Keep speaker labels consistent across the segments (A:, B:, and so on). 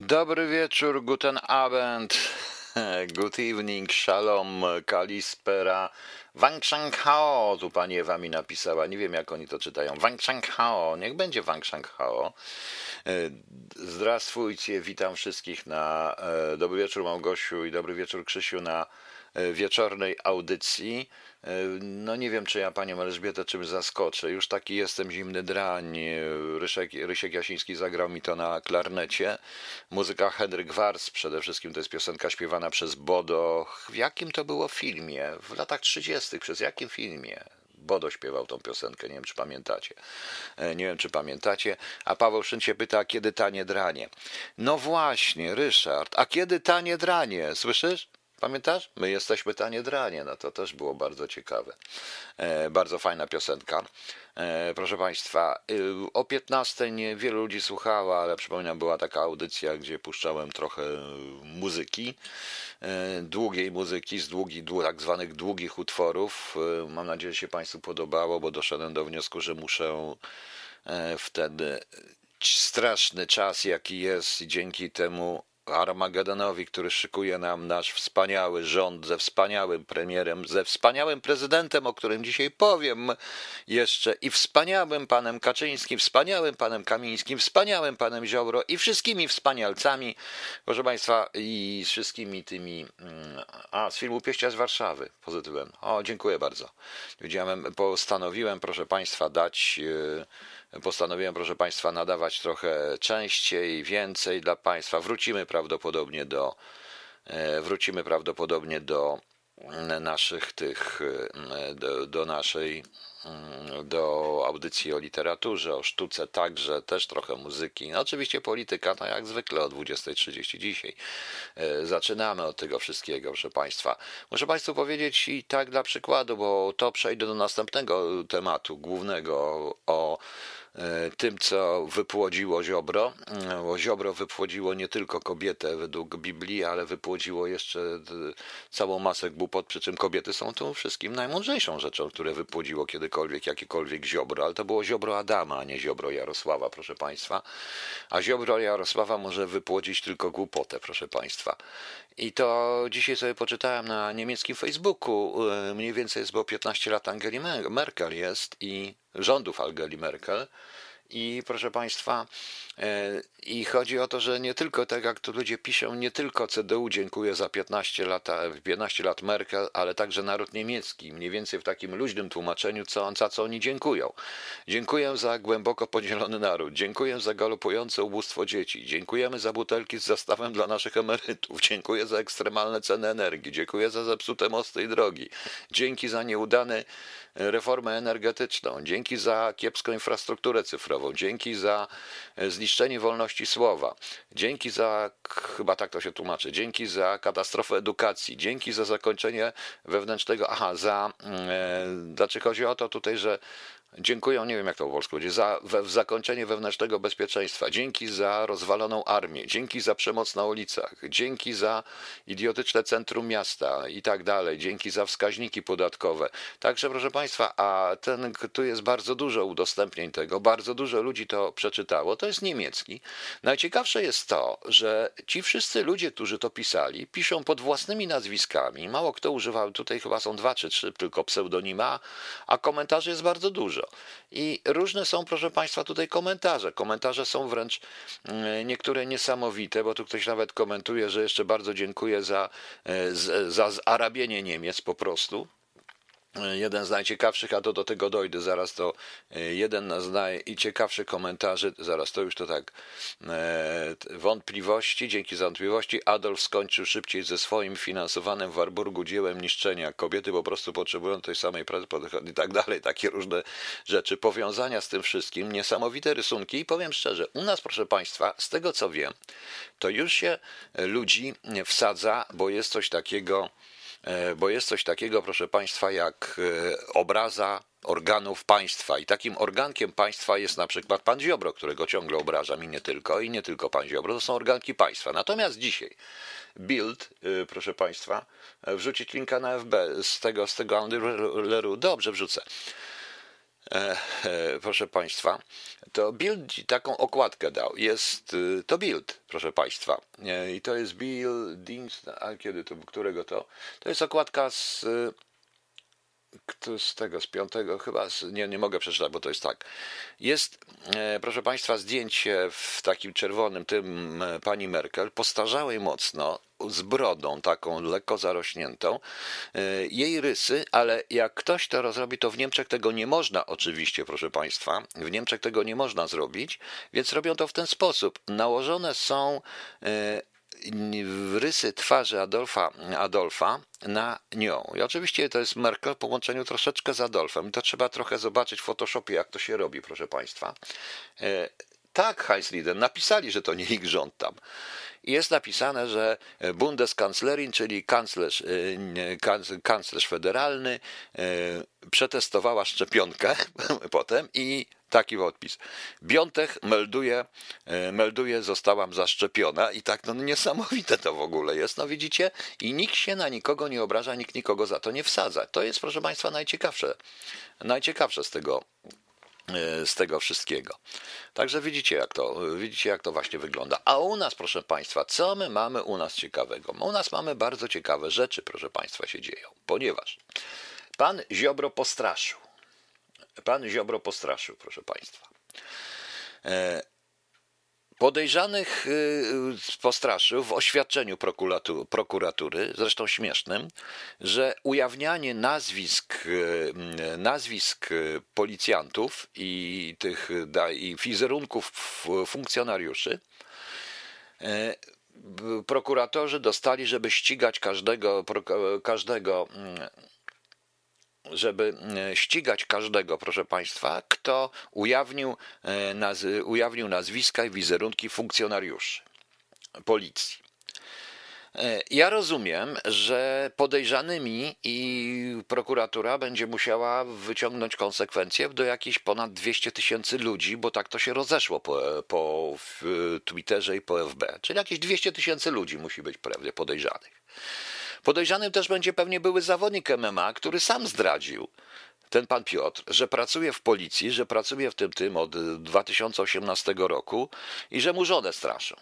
A: Dobry wieczór, guten Abend, good evening, shalom, kalispera, Wang Hao, tu pani Ewa mi napisała, nie wiem jak oni to czytają, Wang Hao, niech będzie Wang Hao. E, Zdrastwujcie, witam wszystkich na, e, dobry wieczór Małgosiu i dobry wieczór Krzysiu na e, wieczornej audycji. E, No nie wiem, czy ja panią Elżbietę czymś zaskoczę. Już taki jestem zimny drań. E, Rysiek, Rysiek Jasiński zagrał mi to na klarnecie. Muzyka Henryk Wars, przede wszystkim to jest piosenka śpiewana przez Bodo. W jakim to było filmie? W latach 30. Przez jakim filmie? Bodo śpiewał tą piosenkę, nie wiem czy pamiętacie. E, Nie wiem czy pamiętacie. A Paweł Szyn się pyta, kiedy tanie dranie? No właśnie, Ryszard, a kiedy tanie dranie? Słyszysz? Pamiętasz? My jesteśmy tanie dranie, no to też było bardzo ciekawe. E, bardzo fajna piosenka. E, proszę Państwa, y, o 15 nie wielu ludzi słuchało, ale przypominam, była taka audycja, gdzie puszczałem trochę muzyki, e, długiej muzyki, z długi, dłu, tak zwanych długich utworów. E, mam nadzieję, że się Państwu podobało, bo doszedłem do wniosku, że muszę e, w ten e, straszny czas, jaki jest, i dzięki temu Armagedonowi, który szykuje nam nasz wspaniały rząd ze wspaniałym premierem, ze wspaniałym prezydentem, o którym dzisiaj powiem jeszcze, i wspaniałym panem Kaczyńskim, wspaniałym panem Kamińskim, wspaniałym panem Ziobro i wszystkimi wspanialcami, proszę państwa, i z wszystkimi tymi. mm, A, z filmu Pieścia z Warszawy, pozytywem. O, dziękuję bardzo. Wiedziałem, postanowiłem, proszę państwa, dać. Yy, Postanowiłem, proszę Państwa, nadawać trochę częściej, więcej dla Państwa. Wrócimy prawdopodobnie do, e, wrócimy prawdopodobnie do mm, naszych tych, e, do, do naszej, mm, do audycji o literaturze, o sztuce także, też trochę muzyki. No oczywiście polityka, no jak zwykle o 20.30 dzisiaj. E, Zaczynamy od tego wszystkiego, proszę Państwa. Muszę Państwu powiedzieć i tak dla przykładu, bo to przejdę do następnego tematu głównego o tym, co wypłodziło Ziobro. E, Ziobro wypłodziło nie tylko kobietę według Biblii, ale wypłodziło jeszcze całą masę głupot, przy czym kobiety są tą wszystkim najmądrzejszą rzeczą, które wypłodziło kiedykolwiek jakiekolwiek Ziobro, ale to było Ziobro Adama, a nie Ziobro Jarosława, proszę Państwa. A Ziobro Jarosława może wypłodzić tylko głupotę, proszę Państwa. I to dzisiaj sobie poczytałem na niemieckim Facebooku, e, mniej więcej jest, bo 15 lat Angeli Mer- Merkel jest i rządów Angeli Merkel. I proszę Państwa, i chodzi o to, że nie tylko tak jak tu ludzie piszą, nie tylko CDU dziękuję za 15 lat, 15 lat Merkel, ale także naród niemiecki, mniej więcej w takim luźnym tłumaczeniu, co, za co oni dziękują. Dziękuję za głęboko podzielony naród, dziękuję za galopujące ubóstwo dzieci, dziękujemy za butelki z zastawem dla naszych emerytów, dziękuję za ekstremalne ceny energii, dziękuję za zepsute mosty i drogi, dzięki za nieudane reformę energetyczną, dzięki za kiepską infrastrukturę cyfrową, dzięki za e, zniszczenie wolności słowa, dzięki za, chyba tak to się tłumaczy, dzięki za katastrofę edukacji, dzięki za zakończenie wewnętrznego, aha, za, e, znaczy chodzi o to tutaj, że Dziękuję, nie wiem jak to po polsku będzie, za we, w zakończenie wewnętrznego bezpieczeństwa, dzięki za rozwaloną armię, dzięki za przemoc na ulicach, dzięki za idiotyczne centrum miasta i tak dalej, dzięki za wskaźniki podatkowe. Także proszę Państwa, a ten, tu jest bardzo dużo udostępnień tego, bardzo dużo ludzi to przeczytało, to jest niemiecki. Najciekawsze jest to, że ci wszyscy ludzie, którzy to pisali, piszą pod własnymi nazwiskami, mało kto używał, tutaj chyba są dwa czy trzy tylko pseudonima, a komentarzy jest bardzo dużo. I różne są, proszę Państwa, tutaj komentarze. Komentarze są wręcz mm, niektóre niesamowite, bo tu ktoś nawet komentuje, że jeszcze bardzo dziękuję za, e, za zarabienie Niemiec po prostu. Jeden z najciekawszych, a to do tego dojdę, zaraz to e, jeden z najciekawszych komentarzy, zaraz to już to tak, e, wątpliwości, dzięki za wątpliwości Adolf skończył szybciej ze swoim finansowanym w Warburgu dziełem niszczenia. Kobiety po prostu potrzebują tej samej pracy i tak dalej, takie różne rzeczy, powiązania z tym wszystkim, niesamowite rysunki i powiem szczerze, u nas proszę Państwa, z tego co wiem, to już się ludzi wsadza, bo jest coś takiego, bo jest coś takiego, proszę Państwa, jak e, obraza organów państwa. I takim organkiem państwa jest na przykład pan Ziobro, którego ciągle obrażam i nie tylko, i nie tylko pan Ziobro, to są organki państwa. Natomiast dzisiaj Bild, e, proszę Państwa, e, wrzucić linka na FB z tego, z tego Leroux, dobrze wrzucę. E, e, proszę Państwa, to Bild taką okładkę dał. Jest y, to Bild, proszę Państwa. E, I to jest Buildings, a kiedy to, którego to? To jest okładka z z tego, z piątego chyba, z, nie, nie mogę przeczytać, bo to jest tak. Jest, e, proszę Państwa, zdjęcie w takim czerwonym tym e, pani Merkel, postarzałej mocno, z brodą taką lekko zarośniętą, e, jej rysy, ale jak ktoś to rozrobi, to w Niemczech tego nie można oczywiście, proszę Państwa, w Niemczech tego nie można zrobić, więc robią to w ten sposób. Nałożone są rysy twarzy Adolfa, Adolfa na nią. I oczywiście to jest Merkel w połączeniu troszeczkę z Adolfem. I to trzeba trochę zobaczyć w Photoshopie, jak to się robi, proszę Państwa. Tak, Heinz Lieden, napisali, że to nie ich rząd tam. Jest napisane, że Bundeskanzlerin, czyli kanclerz, e, kanclerz federalny, e, przetestowała szczepionkę potem i Taki podpis. Biątek melduje, e, melduje, zostałam zaszczepiona i tak, no niesamowite to w ogóle jest, no widzicie? I nikt się na nikogo nie obraża, nikt nikogo za to nie wsadza. To jest, proszę Państwa, najciekawsze, najciekawsze z tego, z tego wszystkiego. Także widzicie jak, to, widzicie, jak to właśnie wygląda. A u nas, proszę Państwa, co my mamy u nas ciekawego? U nas mamy bardzo ciekawe rzeczy, proszę Państwa, się dzieją, ponieważ pan Ziobro postraszył. Pan Ziobro postraszył, proszę Państwa. Podejrzanych e, postraszył w oświadczeniu prokuratury, zresztą śmiesznym, że ujawnianie nazwisk, e, nazwisk policjantów i tych i wizerunków funkcjonariuszy prokuratorzy dostali, żeby ścigać każdego, każdego żeby e, ścigać każdego, proszę Państwa, kto ujawnił, e, naz ujawnił nazwiska i wizerunki funkcjonariuszy policji. E, ja rozumiem, że podejrzanymi i prokuratura będzie musiała wyciągnąć konsekwencje do jakichś ponad 200 tysięcy ludzi, bo tak to się rozeszło po, po Twitterze i po FB. Czyli jakieś 200 tysięcy ludzi musi być prawdzie podejrzanych. Podejrzanym też będzie pewnie były zawodnik MMA, który sam zdradził, ten pan Piotr, że pracuje w policji, że pracuje w tym tym od 2018 roku i że mu żonę straszą.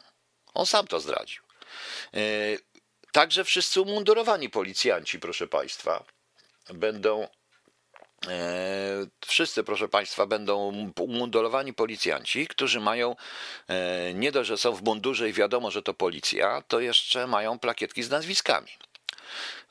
A: On sam to zdradził. E, także wszyscy umundurowani policjanci, proszę Państwa, będą. E, wszyscy, proszę Państwa, będą umundurowani policjanci, którzy mają, e, nie dość, że są w mundurze i wiadomo, że to policja, to jeszcze mają plakietki z nazwiskami.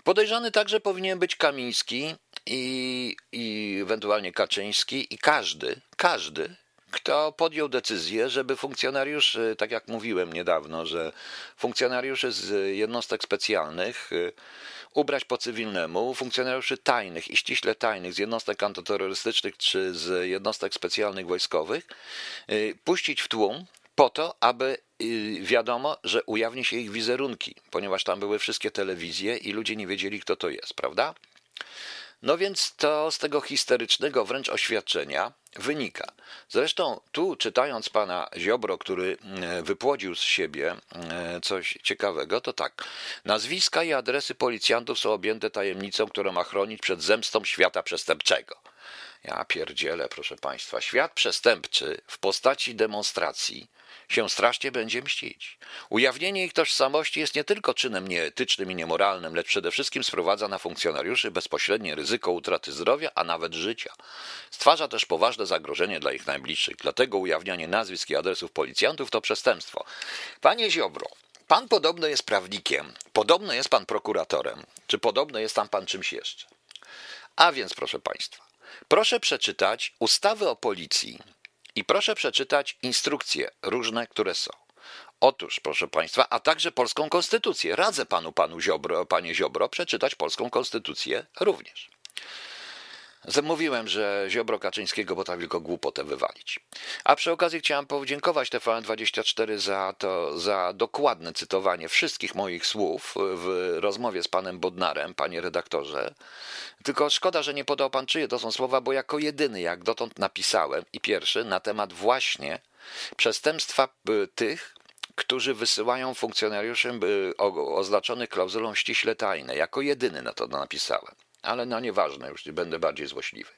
A: Podejrzany także powinien być Kamiński i, i ewentualnie Kaczyński i każdy, każdy, kto podjął decyzję, żeby funkcjonariuszy, tak jak mówiłem niedawno, że funkcjonariuszy z jednostek specjalnych y, ubrać po cywilnemu, funkcjonariuszy tajnych i ściśle tajnych z jednostek antyterrorystycznych czy z jednostek specjalnych wojskowych, y, puścić w tłum po to, aby wiadomo, że ujawni się ich wizerunki, ponieważ tam były wszystkie telewizje i ludzie nie wiedzieli, kto to jest, prawda? No więc to z tego histerycznego wręcz oświadczenia wynika. Zresztą tu czytając pana Ziobro, który mm, wypłodził z siebie mm, coś ciekawego, to tak. Nazwiska i adresy policjantów są objęte tajemnicą, która ma chronić przed zemstą świata przestępczego. Ja pierdzielę, proszę państwa. Świat przestępczy w postaci demonstracji się strasznie będzie mścić. Ujawnienie ich tożsamości jest nie tylko czynem nieetycznym i niemoralnym, lecz przede wszystkim sprowadza na funkcjonariuszy bezpośrednie ryzyko utraty zdrowia, a nawet życia. Stwarza też poważne zagrożenie dla ich najbliższych. Dlatego ujawnianie nazwisk i adresów policjantów to przestępstwo. Panie Ziobro, pan podobno jest prawnikiem, podobno jest pan prokuratorem, czy podobno jest tam pan czymś jeszcze. A więc, proszę państwa, proszę przeczytać ustawy o policji, i proszę przeczytać instrukcje różne, które są. Otóż, proszę Państwa, a także polską konstytucję. Radzę panu, panu Ziobro, panie Ziobro, przeczytać polską konstytucję również. Mówiłem, że Ziobro Kaczyńskiego potrafi tylko głupotę wywalić. A przy okazji chciałem podziękować TVN24 za to, za dokładne cytowanie wszystkich moich słów w rozmowie z panem Bodnarem, panie redaktorze. Tylko szkoda, że nie podał pan czyje to są słowa, bo jako jedyny, jak dotąd napisałem i pierwszy na temat właśnie przestępstwa y, tych, którzy wysyłają funkcjonariuszy y, oznaczonych klauzulą ściśle tajne. Jako jedyny na to napisałem ale no nieważne, już będę bardziej złośliwy.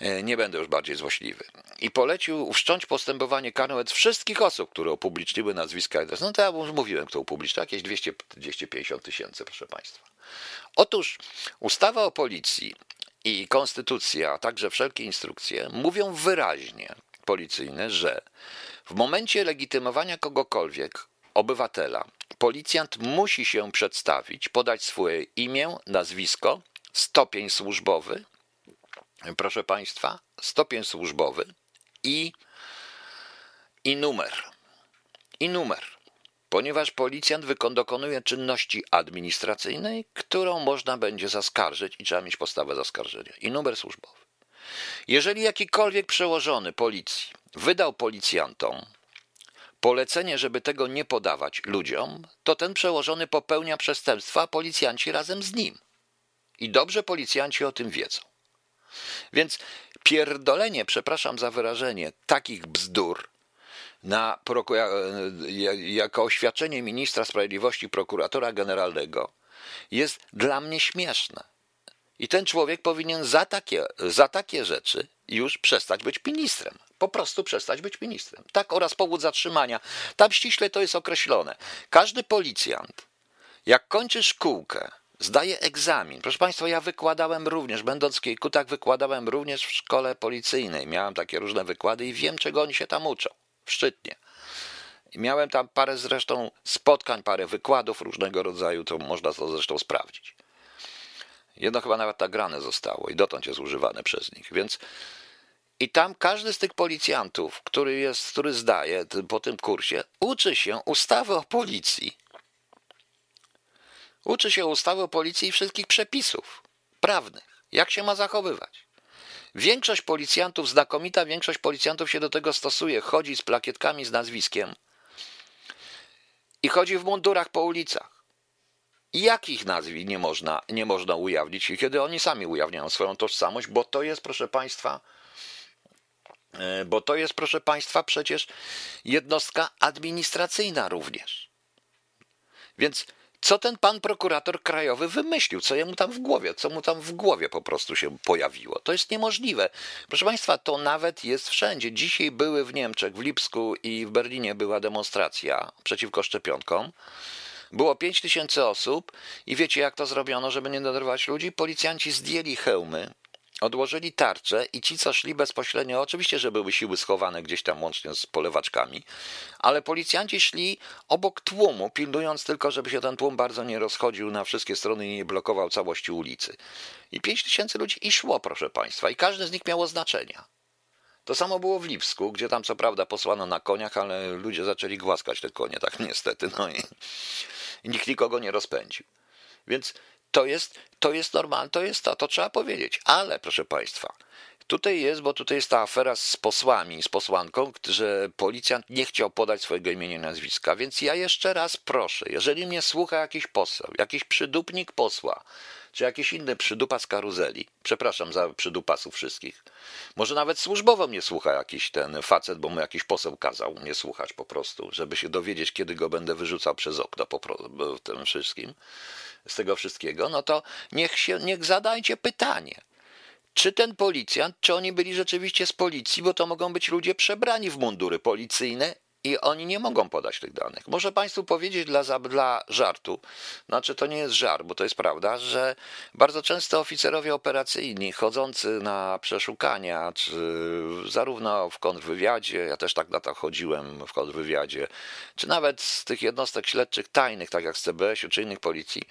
A: e, nie będę już bardziej złośliwy, i polecił wszcząć postępowanie karne wobec wszystkich osób, które upubliczniły nazwiska. No to ja już mówiłem, kto upublicznił, jakieś 200, 250 tysięcy, proszę Państwa. Otóż ustawa o policji i konstytucja, a także wszelkie instrukcje mówią wyraźnie policyjne, że w momencie legitymowania kogokolwiek, obywatela, policjant musi się przedstawić, podać swoje imię, nazwisko, stopień służbowy, proszę Państwa, stopień służbowy i, i numer. I numer. Ponieważ policjant dokonuje czynności administracyjnej, którą można będzie zaskarżyć i trzeba mieć postawę zaskarżenia. I numer służbowy. Jeżeli jakikolwiek przełożony policji wydał policjantom polecenie, żeby tego nie podawać ludziom, to ten przełożony popełnia przestępstwa, a policjanci razem z nim. I dobrze policjanci o tym wiedzą. Więc pierdolenie, przepraszam za wyrażenie, takich bzdur na jako oświadczenie ministra sprawiedliwości, prokuratora generalnego jest dla mnie śmieszne. I ten człowiek powinien za takie, za takie rzeczy już przestać być ministrem. Po prostu przestać być ministrem. Tak, oraz powód zatrzymania. Tam ściśle to jest określone. Każdy policjant, jak kończy szkółkę, zdaje egzamin. Proszę Państwa, ja wykładałem również, będąc w Kiejkutach, wykładałem również w szkole policyjnej. Miałem takie różne wykłady i wiem, czego oni się tam uczą. W Szczytnie. Miałem tam parę zresztą spotkań, parę wykładów różnego rodzaju, to można to zresztą sprawdzić. Jedno chyba nawet nagrane zostało i dotąd jest używane przez nich, więc i tam każdy z tych policjantów, który, jest, który zdaje po tym kursie, uczy się ustawy o policji. Uczy się ustawy o policji i wszystkich przepisów prawnych, jak się ma zachowywać. Większość policjantów, znakomita większość policjantów się do tego stosuje, chodzi z plakietkami z nazwiskiem i chodzi w mundurach po ulicach. Jakich nazwisk nie można, nie można ujawnić, kiedy oni sami ujawniają swoją tożsamość, bo to jest, proszę Państwa, bo to jest, proszę Państwa, przecież jednostka administracyjna również. Więc co ten pan prokurator krajowy wymyślił, co jemu tam w głowie, co mu tam w głowie po prostu się pojawiło. To jest niemożliwe. Proszę Państwa, to nawet jest wszędzie. Dzisiaj były w Niemczech, w Lipsku i w Berlinie była demonstracja przeciwko szczepionkom. Było 5 tysięcy osób i wiecie jak to zrobiono, żeby nie denerwować ludzi? Policjanci zdjęli hełmy, odłożyli tarcze i ci, co szli bezpośrednio, oczywiście, że były siły schowane gdzieś tam łącznie z polewaczkami, ale policjanci szli obok tłumu, pilnując tylko, żeby się ten tłum bardzo nie rozchodził na wszystkie strony i nie blokował całości ulicy. I 5 tysięcy ludzi i szło, proszę Państwa, i każdy z nich miało znaczenia. To samo było w Lipsku, gdzie tam co prawda posłano na koniach, ale ludzie zaczęli głaskać te konie, tak niestety, no i, i nikt nikogo nie rozpędził. Więc to jest, to jest normalne, to jest to, to trzeba powiedzieć. Ale proszę Państwa, tutaj jest, bo tutaj jest ta afera z posłami, z posłanką, że policjant nie chciał podać swojego imienia i nazwiska. Więc ja jeszcze raz proszę, jeżeli mnie słucha jakiś poseł, jakiś przydupnik posła, czy jakiś inny przydupas karuzeli, przepraszam za przydupasów wszystkich, może nawet służbowo mnie słucha jakiś ten facet, bo mu jakiś poseł kazał mnie słuchać po prostu, żeby się dowiedzieć, kiedy go będę wyrzucał przez okno po tym wszystkim z tego wszystkiego, no to niech, się, niech zadajcie pytanie. Czy ten policjant, czy oni byli rzeczywiście z policji, bo to mogą być ludzie przebrani w mundury policyjne i oni nie mogą podać tych danych. Muszę Państwu powiedzieć dla, dla żartu, znaczy to nie jest żart, bo to jest prawda, że bardzo często oficerowie operacyjni chodzący na przeszukania, czy zarówno w kontrwywiadzie, ja też tak na to chodziłem w kontrwywiadzie, czy nawet z tych jednostek śledczych tajnych, tak jak z CBS-u czy innych policji,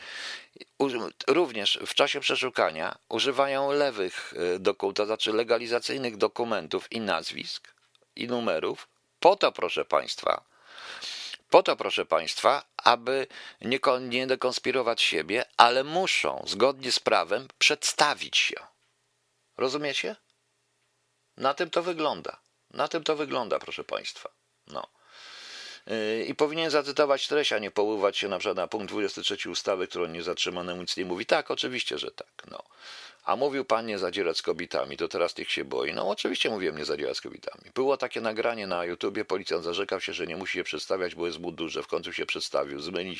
A: również w czasie przeszukania używają lewych e, dokumentów, to znaczy legalizacyjnych dokumentów i nazwisk i numerów, po to, proszę Państwa, po to, proszę Państwa, aby nie, nie dekonspirować siebie, ale muszą zgodnie z prawem przedstawić się. Rozumiecie? Na tym to wygląda. Na tym to wygląda, proszę Państwa. No. Yy, I powinien zacytować treść, a nie poływać się na przykład na punkt 23 ustawy, którą niezatrzymane nic nie mówi. Tak, oczywiście, że tak. No. A mówił pan nie zadzierać z kobietami, to teraz tych się boi. No oczywiście mówiłem nie zadzierać z kobietami. Było takie nagranie na YouTubie, policjant zarzekał się, że nie musi się przedstawiać, bo jest mu duże. W końcu się przedstawił, zmyli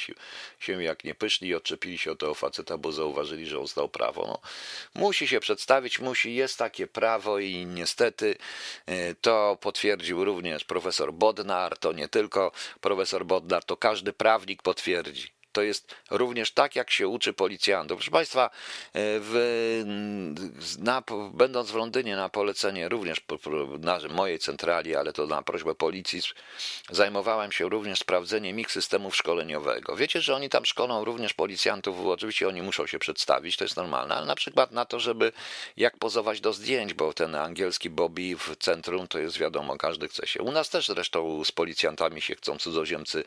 A: się jak nie pyszli i odczepili się od tego faceta, bo zauważyli, że on zdał prawo. No, musi się przedstawić, musi, jest takie prawo i niestety e, to potwierdził również profesor Bodnar, to nie tylko profesor Bodnar, to każdy prawnik potwierdzi to jest również tak, jak się uczy policjantów. Proszę Państwa, e, w, na, będąc w Londynie na polecenie również na mojej centrali, ale to na prośbę policji, zajmowałem się również sprawdzeniem ich systemów szkoleniowego. Wiecie, że oni tam szkolą również policjantów, oczywiście oni muszą się przedstawić, to jest normalne, ale na przykład na to, żeby jak pozować do zdjęć, bo ten angielski Bobby w centrum to jest wiadomo, każdy chce się. U nas też zresztą z policjantami się chcą cudzoziemcy,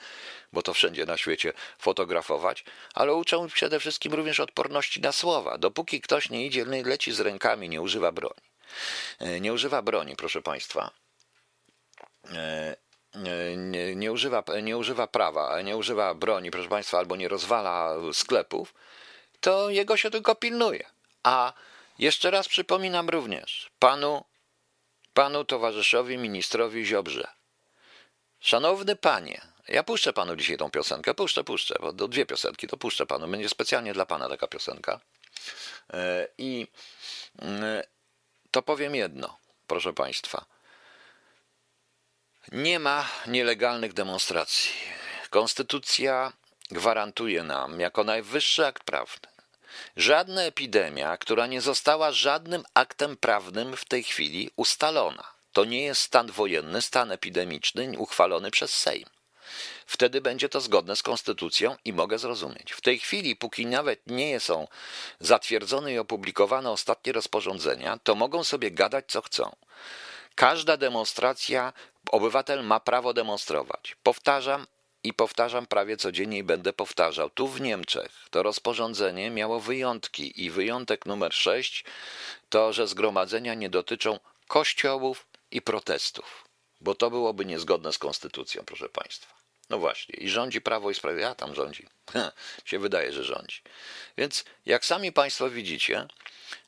A: bo to wszędzie na świecie fotografować ale uczą przede wszystkim również odporności na słowa. Dopóki ktoś nie idzie, leci z rękami, nie używa broni. E, nie używa broni, proszę Państwa. E, nie, nie, używa, nie używa prawa, nie używa broni, proszę Państwa, albo nie rozwala sklepów, to jego się tylko pilnuje. A jeszcze raz przypominam również panu, panu towarzyszowi ministrowi Ziobrze. Szanowny panie, ja puszczę panu dzisiaj tą piosenkę, puszczę, puszczę, bo do dwie piosenki to puszczę panu. Będzie specjalnie dla pana taka piosenka. E, I e, to powiem jedno, proszę państwa. Nie ma nielegalnych demonstracji. Konstytucja gwarantuje nam jako najwyższy akt prawny. Żadna epidemia, która nie została żadnym aktem prawnym w tej chwili ustalona. To nie jest stan wojenny, stan epidemiczny uchwalony przez Sejm. Wtedy będzie to zgodne z konstytucją i mogę zrozumieć. W tej chwili, póki nawet nie są zatwierdzone i opublikowane ostatnie rozporządzenia, to mogą sobie gadać co chcą. Każda demonstracja, obywatel ma prawo demonstrować. Powtarzam, i powtarzam prawie codziennie i będę powtarzał. Tu w Niemczech to rozporządzenie miało wyjątki i wyjątek numer 6 to, że zgromadzenia nie dotyczą kościołów i protestów, bo to byłoby niezgodne z konstytucją, proszę Państwa. No właśnie, i rządzi Prawo i Sprawiedliwość, a tam rządzi, się wydaje, że rządzi. Więc jak sami Państwo widzicie,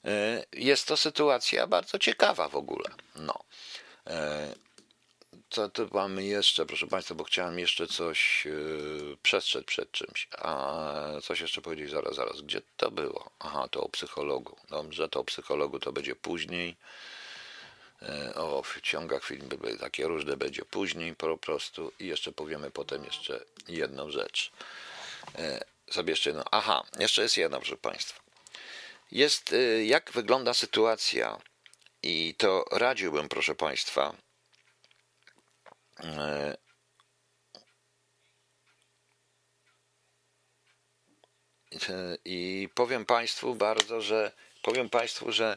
A: e, jest to sytuacja bardzo ciekawa w ogóle. No. E, co tu mamy jeszcze, proszę Państwa, bo chciałem jeszcze coś yy, przestrzec przed czymś. A coś jeszcze powiedzieć zaraz, zaraz. Gdzie to było? Aha, to o psychologu. Dobrze, to o psychologu to będzie później. E, o ciągach film takie różne będzie później po prostu i jeszcze powiemy potem jeszcze jedną rzecz. E, sobie jeszcze jedno. Aha, jeszcze jest jedna, proszę Państwa. Jest, e, jak wygląda sytuacja i to radziłbym, proszę Państwa, i powiem Państwu bardzo, że powiem Państwu, że,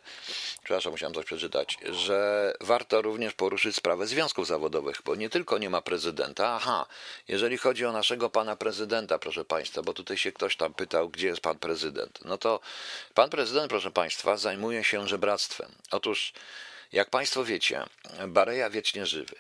A: przepraszam, musiałem coś przeczytać, że warto również poruszyć sprawę związków zawodowych, bo nie tylko nie ma prezydenta, aha, jeżeli chodzi o naszego pana prezydenta, proszę Państwa, bo tutaj się ktoś tam pytał, gdzie jest pan prezydent, no to pan prezydent, proszę Państwa, zajmuje się żebractwem. Otóż, jak Państwo wiecie, Bareja wiecznie żywy.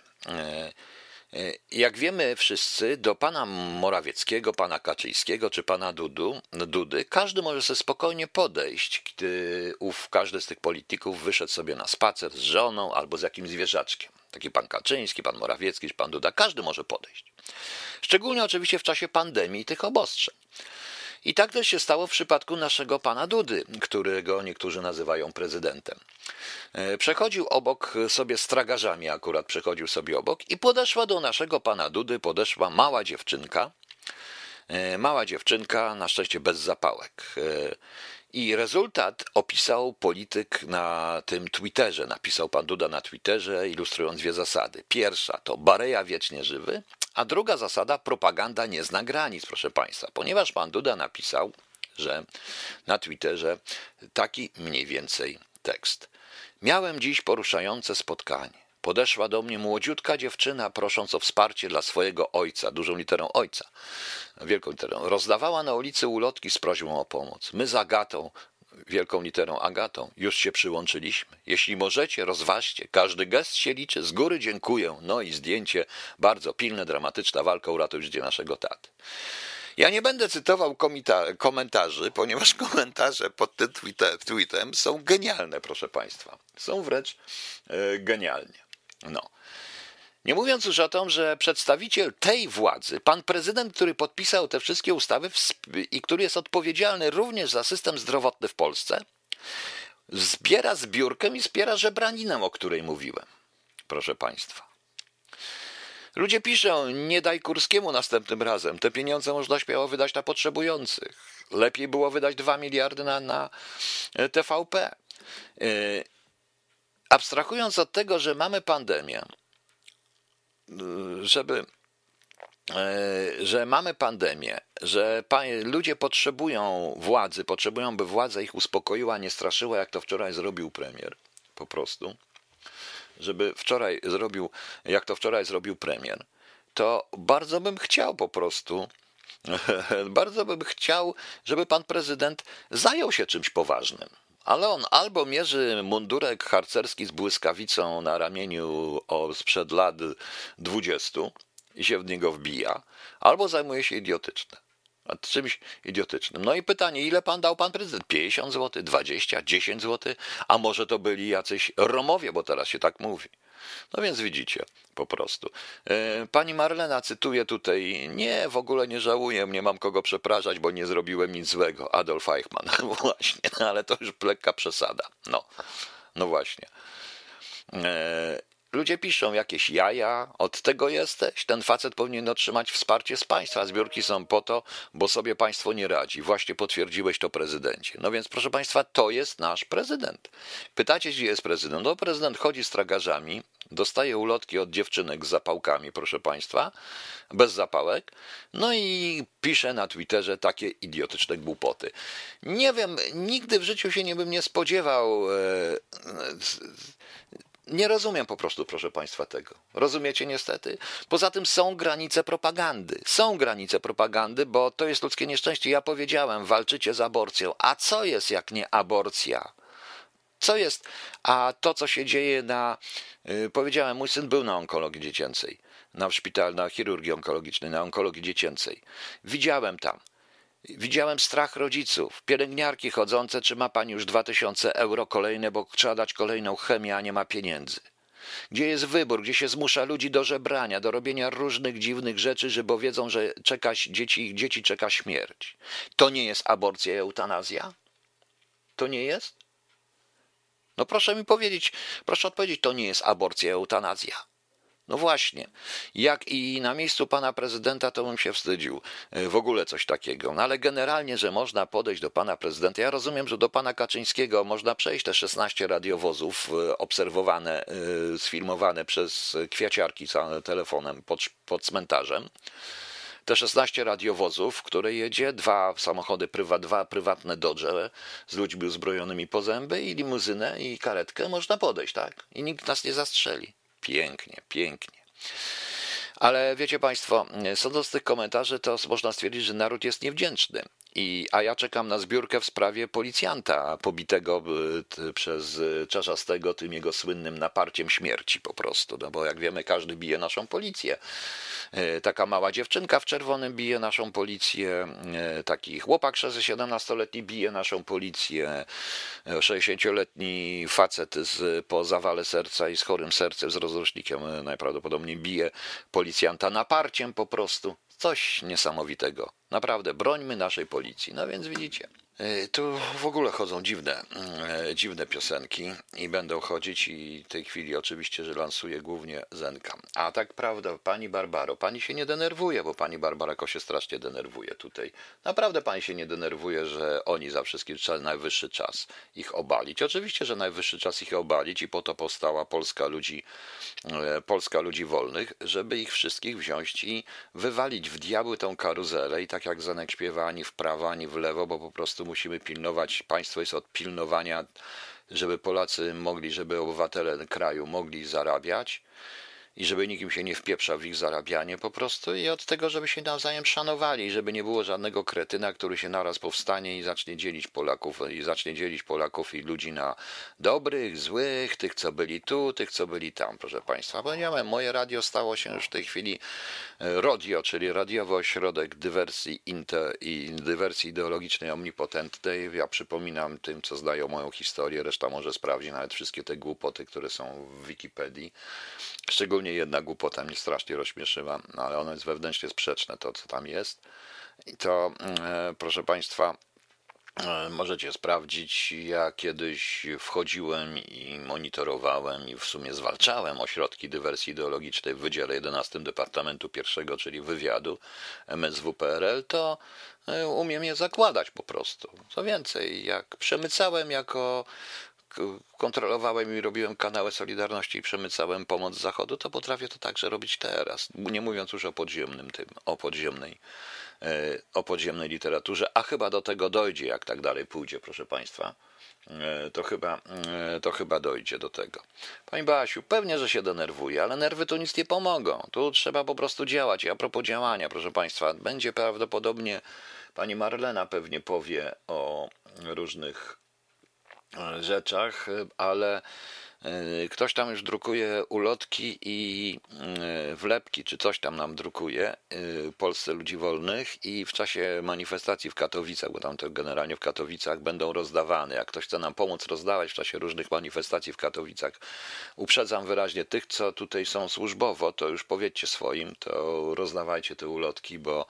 A: E, jak wiemy wszyscy, do pana Morawieckiego, pana Kaczyńskiego czy pana Dudu, Dudy, każdy może sobie spokojnie podejść, gdy ów, każdy z tych polityków wyszedł sobie na spacer z żoną albo z jakimś zwierzaczkiem. Taki pan Kaczyński, pan Morawiecki czy pan Duda, każdy może podejść. Szczególnie oczywiście w czasie pandemii tych obostrzeń. I tak też się stało w przypadku naszego pana Dudy, którego niektórzy nazywają prezydentem. E, przechodził obok sobie z tragarzami, akurat przechodził sobie obok, i podeszła do naszego pana Dudy, podeszła mała dziewczynka. E, mała dziewczynka, na szczęście bez zapałek. E, I rezultat opisał polityk na tym Twitterze. Napisał pan Duda na Twitterze, ilustrując dwie zasady. Pierwsza to Bareja wiecznie żywy, a druga zasada, propaganda nie zna granic, proszę Państwa, ponieważ pan Duda napisał, że na Twitterze taki mniej więcej tekst. Miałem dziś poruszające spotkanie. Podeszła do mnie młodziutka dziewczyna, prosząc o wsparcie dla swojego ojca, dużą literą ojca, wielką literą. Rozdawała na ulicy ulotki z prośbą o pomoc. My z Agatą wielką literą Agatą. Już się przyłączyliśmy. Jeśli możecie, rozważcie. Każdy gest się liczy. Z góry dziękuję. No i zdjęcie. Bardzo pilne, dramatyczna walka uratuj życie naszego taty. Ja nie będę cytował komentarzy, ponieważ komentarze pod tym tweetem są genialne, proszę Państwa. Są wręcz e, genialnie. No. Nie mówiąc już o tym, że przedstawiciel tej władzy, pan prezydent, który podpisał te wszystkie ustawy i który jest odpowiedzialny również za system zdrowotny w Polsce, zbiera zbiórkę i zbiera żebraninę, o której mówiłem. Proszę Państwa. Ludzie piszą, nie daj Kurskiemu następnym razem. Te pieniądze można śmiało wydać na potrzebujących. Lepiej było wydać 2 miliardy na, na e, TVP. E, abstrahując od tego, że mamy pandemię, żeby że mamy pandemię, że ludzie potrzebują władzy, potrzebują, by władza ich uspokoiła, nie straszyła, jak to wczoraj zrobił premier. Po prostu żeby wczoraj zrobił, jak to wczoraj zrobił premier, to bardzo bym chciał po prostu, bardzo bym chciał, żeby pan prezydent zajął się czymś poważnym. Ale on albo mierzy mundurek harcerski z błyskawicą na ramieniu o sprzed lat dwudziestu i się w niego wbija, albo zajmuje się idiotyczne czymś idiotycznym. No i pytanie, ile pan dał pan prezydent? 50 zł, 20, 10 zł? A może to byli jacyś Romowie, bo teraz się tak mówi. No więc widzicie, po prostu. E, pani Marlena cytuje tutaj, nie, w ogóle nie żałuję, nie mam kogo przepraszać, bo nie zrobiłem nic złego. Adolf Eichmann, właśnie, no ale to już lekka przesada. No, no właśnie. E, Ludzie piszą jakieś jaja, od tego jesteś. Ten facet powinien otrzymać wsparcie z państwa. Zbiórki są po to, bo sobie państwo nie radzi. Właśnie potwierdziłeś to prezydencie. No więc, proszę państwa, to jest nasz prezydent. Pytacie, gdzie jest prezydent? No, prezydent chodzi z tragarzami, dostaje ulotki od dziewczynek z zapałkami, proszę państwa, bez zapałek, no i pisze na Twitterze takie idiotyczne głupoty. Nie wiem, nigdy w życiu się nie bym nie spodziewał. E, nie rozumiem po prostu, proszę Państwa, tego. Rozumiecie niestety? Poza tym są granice propagandy. Są granice propagandy, bo to jest ludzkie nieszczęście. Ja powiedziałem, walczycie z aborcją. A co jest jak nie aborcja? Co jest? A to, co się dzieje na. Yy, powiedziałem, mój syn był na onkologii dziecięcej, na szpitalu, na chirurgii onkologicznej, na onkologii dziecięcej. Widziałem tam. Widziałem strach rodziców, pielęgniarki chodzące, czy ma pani już 2000 euro kolejne, bo trzeba dać kolejną chemię, a nie ma pieniędzy. Gdzie jest wybór, gdzie się zmusza ludzi do żebrania, do robienia różnych dziwnych rzeczy, że bo wiedzą, że czeka, dzieci, ich dzieci czeka śmierć. To nie jest aborcja i eutanazja? To nie jest? No proszę mi powiedzieć, proszę odpowiedzieć, to nie jest aborcja eutanazja. No właśnie. Jak i na miejscu pana prezydenta, to bym się wstydził. E, w ogóle coś takiego. No ale generalnie, że można podejść do pana prezydenta. Ja rozumiem, że do pana Kaczyńskiego można przejść te 16 radiowozów e, obserwowane, e, sfilmowane przez kwiaciarki telefonem pod, pod cmentarzem te 16 radiowozów, które jedzie, dwa samochody, prywa, dwa prywatne Dodge z ludźmi uzbrojonymi po zęby i limuzynę i karetkę, można podejść, tak? I nikt nas nie zastrzeli. Pięknie, pięknie. Ale wiecie Państwo, sądząc z tych komentarzy, to można stwierdzić, że naród jest niewdzięczny. I, a ja czekam na zbiórkę w sprawie policjanta pobitego y, przez Czarzastego tym jego słynnym naparciem śmierci po prostu. No bo jak wiemy, każdy bije naszą policję. E, taka mała dziewczynka w czerwonym bije naszą policję, e, taki chłopak 17-letni bije naszą policję, 60-letni e, facet z, po zawale serca i z chorym sercem, z rozrusznikiem najprawdopodobniej bije policjanta naparciem po prostu. Coś niesamowitego. Naprawdę, brońmy naszej policji. No więc widzicie. E, tu w ogóle chodzą dziwne, e, dziwne piosenki i będą chodzić i w tej chwili oczywiście, że lansuje głównie Zenka. A tak prawda, pani Barbaro, pani się nie denerwuje, bo pani Barbara się strasznie denerwuje tutaj. Naprawdę pani się nie denerwuje, że oni za wszystkim najwyższy czas ich obalić. Oczywiście, że najwyższy czas ich obalić i po to powstała Polska ludzi, e, Polska ludzi wolnych, żeby ich wszystkich wziąć i wywalić w diabły tą karuzelę i tak jak Zenek śpiewa ani w prawo, ani w lewo, bo po prostu musimy pilnować, państwo jest od pilnowania, żeby Polacy mogli, żeby obywatele kraju mogli zarabiać i żeby nikim się nie wpieprzał w ich zarabianie po prostu i od tego, żeby się nawzajem szanowali, żeby nie było żadnego kretyna, który się naraz powstanie i zacznie dzielić Polaków i zacznie dzielić Polaków i ludzi na dobrych, złych, tych co byli tu, tych co byli tam, proszę Państwa. Bo ja moje radio stało się już w tej chwili e, RODIO, czyli radiowy ośrodek dywersji, inter, i dywersji ideologicznej omnipotentnej. Ja przypominam tym, co zdają moją historię, reszta może sprawdzi nawet wszystkie te głupoty, które są w Wikipedii. Szczególnie jedna głupota mnie strasznie rozśmieszyła, no ale ono jest wewnętrznie sprzeczne, to co tam jest. I to, e, proszę Państwa, e, Możecie sprawdzić. Ja kiedyś wchodziłem i monitorowałem i w sumie zwalczałem ośrodki dywersji ideologicznej w Wydziale 11 Departamentu I, czyli wywiadu MSWPRL, to e, umiem je zakładać po prostu. Co więcej, jak przemycałem jako kontrolowałem i robiłem kanały Solidarności i przemycałem pomoc z Zachodu, to potrafię to także robić teraz. Nie mówiąc już o podziemnym tym, o podziemnej, e, o podziemnej literaturze, a chyba do tego dojdzie, jak tak dalej pójdzie, proszę Państwa. E, to chyba, e, to chyba dojdzie do tego. Pani Basiu, pewnie, że się denerwuje, ale nerwy tu nic nie pomogą. Tu trzeba po prostu działać. I a propos działania, proszę Państwa, będzie prawdopodobnie pani Marlena pewnie powie o różnych rzeczach, ale e, ktoś tam już drukuje ulotki i e, wlepki, czy coś tam nam drukuje, e, Polsce Ludzi Wolnych i w czasie manifestacji w Katowicach, bo tam to generalnie w Katowicach będą rozdawane. Jak ktoś chce nam pomóc rozdawać w czasie różnych manifestacji w Katowicach, uprzedzam wyraźnie tych, co tutaj są służbowo, to już powiedzcie swoim, to rozdawajcie te ulotki, bo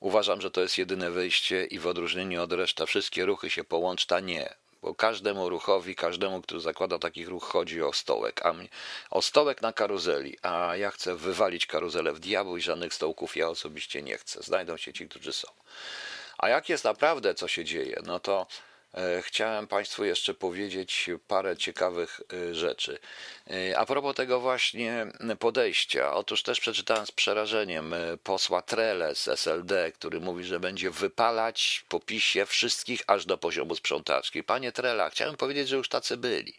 A: uważam, że to jest jedyne wyjście i w odróżnieniu od reszty wszystkie ruchy się połączta nie bo każdemu ruchowi, każdemu, kto zakłada takich ruch, chodzi o stołek, a mnie, o stołek na karuzeli, a ja chcę wywalić karuzelę w diabł i żadnych stołków ja osobiście nie chcę. Znajdą się ci, którzy są. A jak jest naprawdę, co się dzieje, no to chciałem Państwu jeszcze powiedzieć parę ciekawych e, rzeczy. E, a propos tego właśnie podejścia, otóż też przeczytałem z przerażeniem posła Trele z SLD, który mówi, że będzie wypalać po PiSie wszystkich aż do poziomu sprzątaczki. Panie Trela, chciałem powiedzieć, że już tacy byli.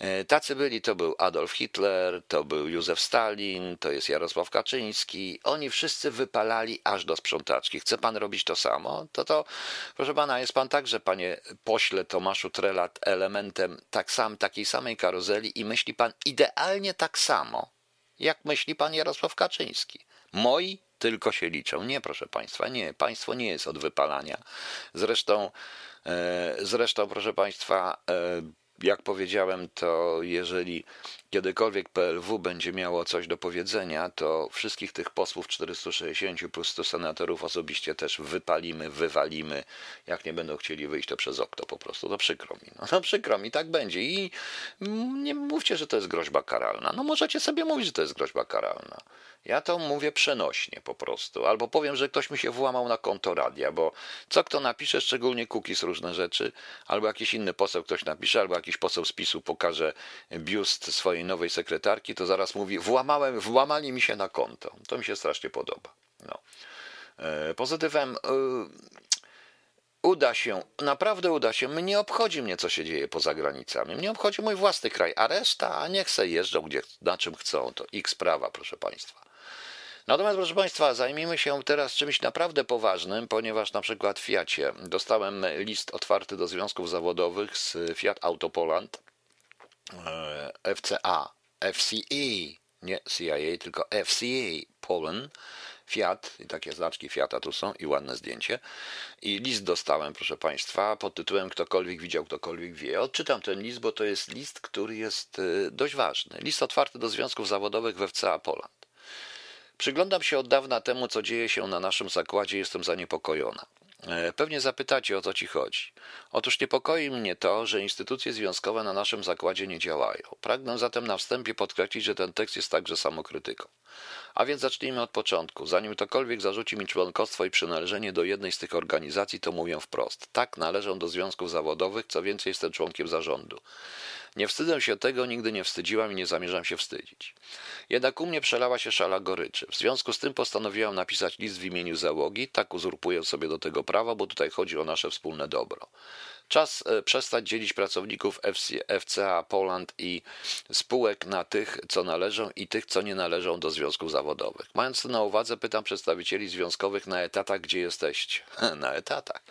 A: E, tacy byli, to był Adolf Hitler, to był Józef Stalin, to jest Jarosław Kaczyński. Oni wszyscy wypalali aż do sprzątaczki. Chce pan robić to samo? To to, proszę pana, jest pan także, panie pośle Tomaszu Trelat, elementem tak sam, takiej samej karuzeli i myśli pan idealnie tak samo, jak myśli pan Jarosław Kaczyński. Moi tylko się liczą. Nie, proszę państwa, nie. Państwo nie jest od wypalania. Zresztą, e, zresztą proszę państwa, e, jak powiedziałem, to jeżeli kiedykolwiek PLW będzie miało coś do powiedzenia, to wszystkich tych posłów 460 plus 100 senatorów osobiście też wypalimy, wywalimy. Jak nie będą chcieli wyjść, to przez okno po prostu. To przykro mi. No, no przykro mi, tak będzie. I nie mówcie, że to jest groźba karalna. No możecie sobie mówić, że to jest groźba karalna. Ja to mówię przenośnie po prostu. Albo powiem, że ktoś mi się włamał na konto radia, bo co kto napisze, szczególnie cookies, różne rzeczy, albo jakiś inny poseł ktoś napisze, albo jakiś poseł z PiSu pokaże biust swojej nowej sekretarki, to zaraz mówi, włamałem, włamali mi się na konto. To mi się strasznie podoba. No. E, pozytywem e, uda się, naprawdę uda się. Nie obchodzi mnie, co się dzieje poza granicami. Mnie obchodzi mój własny kraj, a reszta, niech se jeżdżą gdzie, na czym chcą. To ich sprawa, proszę Państwa. Natomiast, proszę Państwa, zajmijmy się teraz czymś naprawdę poważnym, ponieważ na przykład w Fiacie dostałem list otwarty do związków zawodowych z Fiat Autopoland, FCA, FCE, nie CIA, tylko FCA Poland, Fiat, i takie znaczki Fiata tu są i ładne zdjęcie. I list dostałem, proszę Państwa, pod tytułem Ktokolwiek widział, ktokolwiek wie. Odczytam ten list, bo to jest list, który jest e, dość ważny. List otwarty do związków zawodowych w FCA Poland. Przyglądam się od dawna temu, co dzieje się na naszym zakładzie, jestem zaniepokojona. E, pewnie zapytacie, o co ci chodzi. Otóż niepokoi mnie to, że instytucje związkowe na naszym zakładzie nie działają. Pragnę zatem na wstępie podkreślić, że ten tekst jest także samokrytyką. A więc zacznijmy od początku. Zanim ktokolwiek zarzuci mi członkostwo i przynależenie do jednej z tych organizacji, to mówię wprost. Tak, należę do związków zawodowych, co więcej, jestem członkiem zarządu. Nie wstydzę się tego, nigdy nie wstydziłam i nie zamierzam się wstydzić. Jednak u mnie przelała się szala goryczy. W związku z tym postanowiłam napisać list w imieniu załogi, tak uzurpuję sobie do tego prawa, bo tutaj chodzi o nasze wspólne dobro. Czas e, przestać dzielić pracowników FC, FCA Poland i spółek na tych, co należą i tych, co nie należą do związków zawodowych. Mając to na uwadze, pytam przedstawicieli związkowych na etatach, gdzie jesteście. na etatach.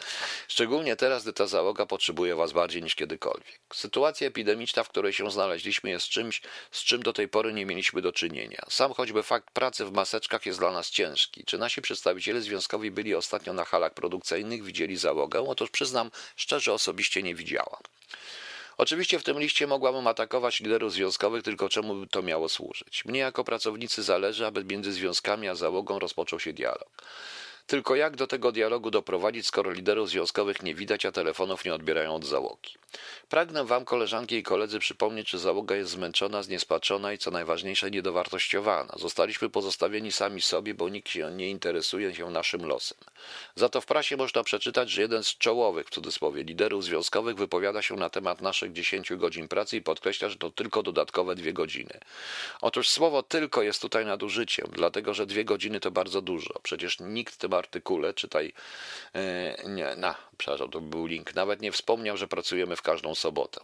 A: Szczególnie teraz, gdy ta załoga potrzebuje was bardziej niż kiedykolwiek. Sytuacja epidemiczna, w której się znaleźliśmy, jest czymś, z czym do tej pory nie mieliśmy do czynienia. Sam choćby fakt pracy w maseczkach jest dla nas ciężki. Czy nasi przedstawiciele związkowi byli ostatnio na halach produkcyjnych, widzieli załogę? Otóż przyznam szczerze, osobiście nie widziałam. Oczywiście w tym liście mogłabym atakować liderów związkowych, tylko czemu by to miało służyć? Mnie jako pracownicy zależy, aby między związkami a załogą rozpoczął się dialog. Tylko jak do tego dialogu doprowadzić, skoro liderów związkowych nie widać, a telefonów nie odbierają od załogi? Pragnę Wam, koleżanki i koledzy, przypomnieć, że załoga jest zmęczona, zniespaczona i co najważniejsze, niedowartościowana. Zostaliśmy pozostawieni sami sobie, bo nikt się nie interesuje się naszym losem. Za to w prasie można przeczytać, że jeden z czołowych, w cudzysłowie, liderów związkowych wypowiada się na temat naszych 10 godzin pracy i podkreśla, że to tylko dodatkowe dwie godziny. Otóż słowo tylko jest tutaj nadużyciem, dlatego że dwie godziny to bardzo dużo. Przecież nikt tym artykule, czytaj, yy, nie, na, przepraszam, to był link, nawet nie wspomniał, że pracujemy w każdą sobotę.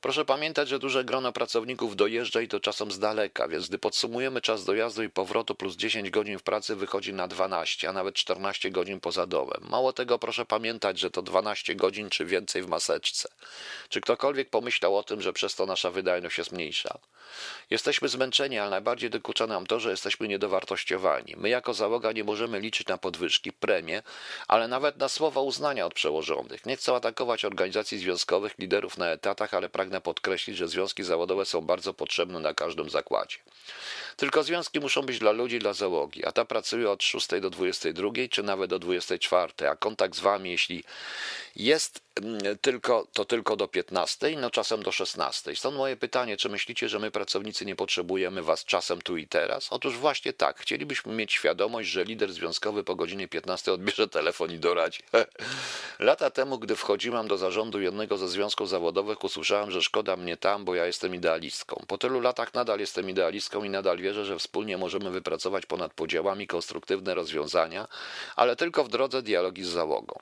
A: Proszę pamiętać, że duże grono pracowników dojeżdża i to czasem z daleka, więc gdy podsumujemy czas dojazdu i powrotu plus 10 godzin w pracy wychodzi na 12, a nawet 14 godzin poza domem. Mało tego, proszę pamiętać, że to 12 godzin czy więcej w maseczce. Czy ktokolwiek pomyślał o tym, że przez to nasza wydajność jest mniejsza? Jesteśmy zmęczeni, ale najbardziej dokucza nam to, że jesteśmy niedowartościowani. My jako załoga nie możemy liczyć na podwyżki, premie, ale nawet na słowa uznania od przełożonych. Nie chcę atakować organizacji związkowych, liderów na etatach, ale pragnę podkreślić, że związki zawodowe są bardzo potrzebne na każdym zakładzie. Tylko związki muszą być dla ludzi, dla załogi, a ta pracuje od 6 do 22, czy nawet do 24, a kontakt z wami, jeśli jest mm, tylko, to tylko do 15, no czasem do 16. Stąd moje pytanie, czy myślicie, że my pracownicy nie potrzebujemy was czasem tu i teraz? Otóż właśnie tak, chcielibyśmy mieć świadomość, że lider związkowy po godzinie 15 odbierze telefon i doradzi. Lata temu, gdy wchodziłam do zarządu jednego ze związków zawodowych, usłyszałam, że szkoda mnie tam, bo ja jestem idealistką. Po tylu latach nadal jestem idealistką i nadal wierzę, że wspólnie możemy wypracować ponad podziałami konstruktywne rozwiązania, ale tylko w drodze dialogi z załogą.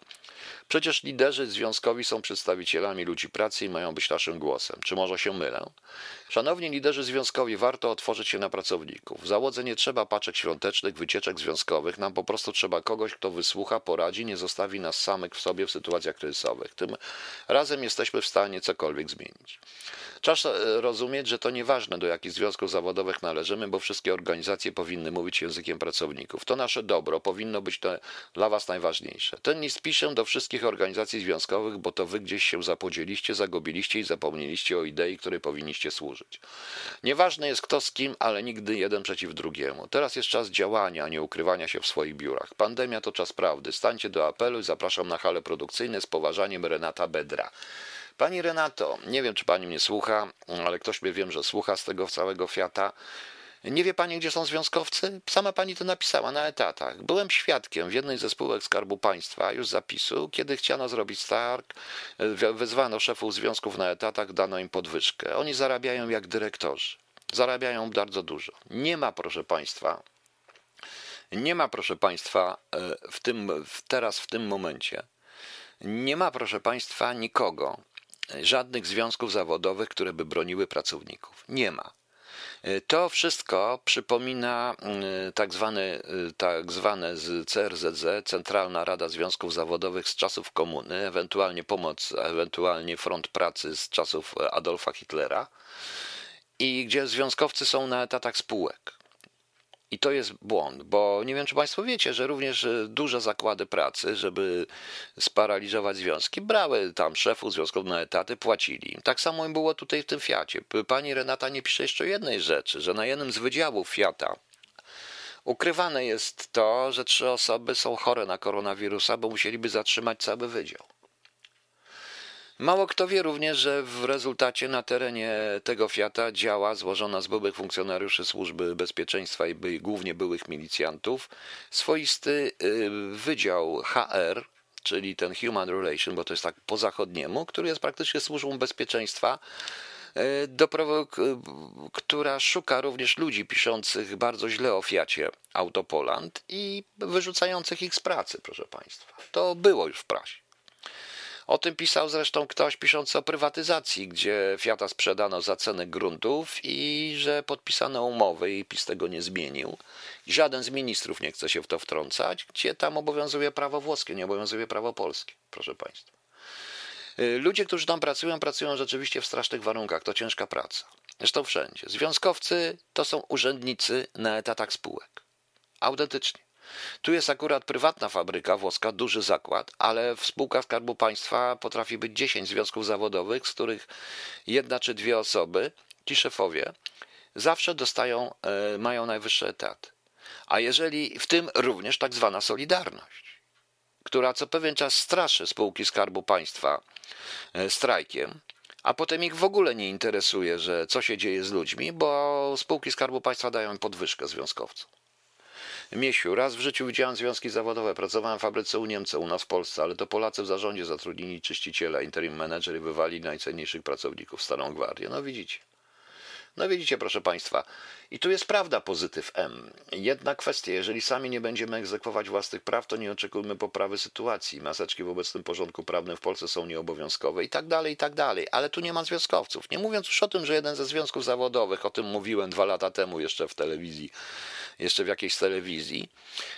A: Przecież liderzy związkowi są przedstawicielami ludzi pracy i mają być naszym głosem. Czy może się mylę? Szanowni liderzy związkowi, warto otworzyć się na pracowników. W załodze nie trzeba paczek świątecznych, wycieczek związkowych. Nam po prostu trzeba kogoś, kto wysłucha, poradzi, nie zostawi nas samych w sobie w sytuacjach kryzysowych. Tym razem jesteśmy w stanie cokolwiek zmienić. Czas rozumieć, że to nieważne, do jakich związków zawodowych należymy, bo wszystkie organizacje powinny mówić językiem pracowników. To nasze dobro powinno być dla Was najważniejsze. Ten list piszę do wszystkich organizacji związkowych, bo to Wy gdzieś się zapodzieliście, zagubiliście i zapomnieliście o idei, której powinniście służyć. Nieważne jest kto z kim, ale nigdy jeden przeciw drugiemu. Teraz jest czas działania, a nie ukrywania się w swoich biurach. Pandemia to czas prawdy. Stańcie do apelu i zapraszam na hale produkcyjne z poważaniem Renata Bedra. Pani Renato, nie wiem, czy pani mnie słucha, ale ktoś mnie wiem, że słucha z tego całego Fiata. Nie wie pani, gdzie są związkowcy? Sama pani to napisała na etatach. Byłem świadkiem w jednej ze spółek Skarbu Państwa już zapisu, kiedy chciano zrobić stark, wezwano szefów związków na etatach, dano im podwyżkę. Oni zarabiają jak dyrektorzy. Zarabiają bardzo dużo. Nie ma, proszę państwa, nie ma, proszę państwa, e, w tym, teraz w tym momencie, nie ma, proszę państwa, nikogo, żadnych związków zawodowych, które by broniły pracowników. Nie ma. To wszystko przypomina mm, tak zwane, tak zwane z CRZZ, Centralna Rada Związków Zawodowych z czasów komuny, ewentualnie pomoc, ewentualnie front pracy z czasów Adolfa Hitlera i gdzie związkowcy są na etatach spółek. I to jest błąd, bo nie wiem, czy Państwo wiecie, że również e, duże zakłady pracy, żeby sparaliżować związki, brały tam szefów związków na etaty, płacili. Tak samo było tutaj w tym Fiacie. Pani Renata nie pisze jeszcze jednej rzeczy, że na jednym z wydziałów Fiata ukrywane jest to, że trzy osoby są chore na koronawirusa, bo musieliby zatrzymać cały wydział. Mało kto wie również, że w rezultacie na terenie tego Fiata działa złożona z byłych funkcjonariuszy służby bezpieczeństwa i by, głównie byłych milicjantów swoisty y, wydział HR, czyli ten Human Relation, bo to jest tak po zachodniemu, który jest praktycznie służbą bezpieczeństwa, y, do, która szuka również ludzi piszących bardzo źle o Fiacie Autopoland i wyrzucających ich z pracy, proszę Państwa. To było już w prasie. O tym pisał zresztą ktoś piszący o prywatyzacji, gdzie Fiata sprzedano za cenę gruntów i że podpisano umowy i PiS tego nie zmienił. Żaden z ministrów nie chce się w to wtrącać, gdzie tam obowiązuje prawo włoskie, nie obowiązuje prawo polskie, proszę Państwa. Y, ludzie, którzy tam pracują, pracują rzeczywiście w strasznych warunkach, to ciężka praca. Zresztą wszędzie. Związkowcy to są urzędnicy na etatach spółek. Autentycznie. Tu jest akurat prywatna fabryka włoska, duży zakład, ale w spółkach Skarbu Państwa potrafi być 10 związków zawodowych, z których jedna czy dwie osoby, ci szefowie, zawsze dostają, e, mają najwyższy etat. A jeżeli w tym również tak zwana Solidarność, która co pewien czas straszy spółki Skarbu Państwa e, strajkiem, a potem ich w ogóle nie interesuje, że co się dzieje z ludźmi, bo spółki Skarbu Państwa dają im podwyżkę związkowcom. Miesiu, raz w życiu widziałem związki zawodowe. Pracowałem w fabryce u Niemca, u nas w Polsce, ale to Polacy w zarządzie zatrudnili czyściciela, interim manager i wywali najcenniejszych pracowników, Starą Gwardię. No widzicie. No widzicie, proszę Państwa, i tu jest prawda pozytyw M. Jedna kwestia, jeżeli sami nie będziemy egzekwować własnych praw, to nie oczekujmy poprawy sytuacji. Maseczki w obecnym porządku prawnym w Polsce są nieobowiązkowe i tak dalej, i tak dalej. Ale tu nie ma związkowców. Nie mówiąc już o tym, że jeden ze związków zawodowych, o tym mówiłem dwa lata temu jeszcze w telewizji, jeszcze w jakiejś telewizji,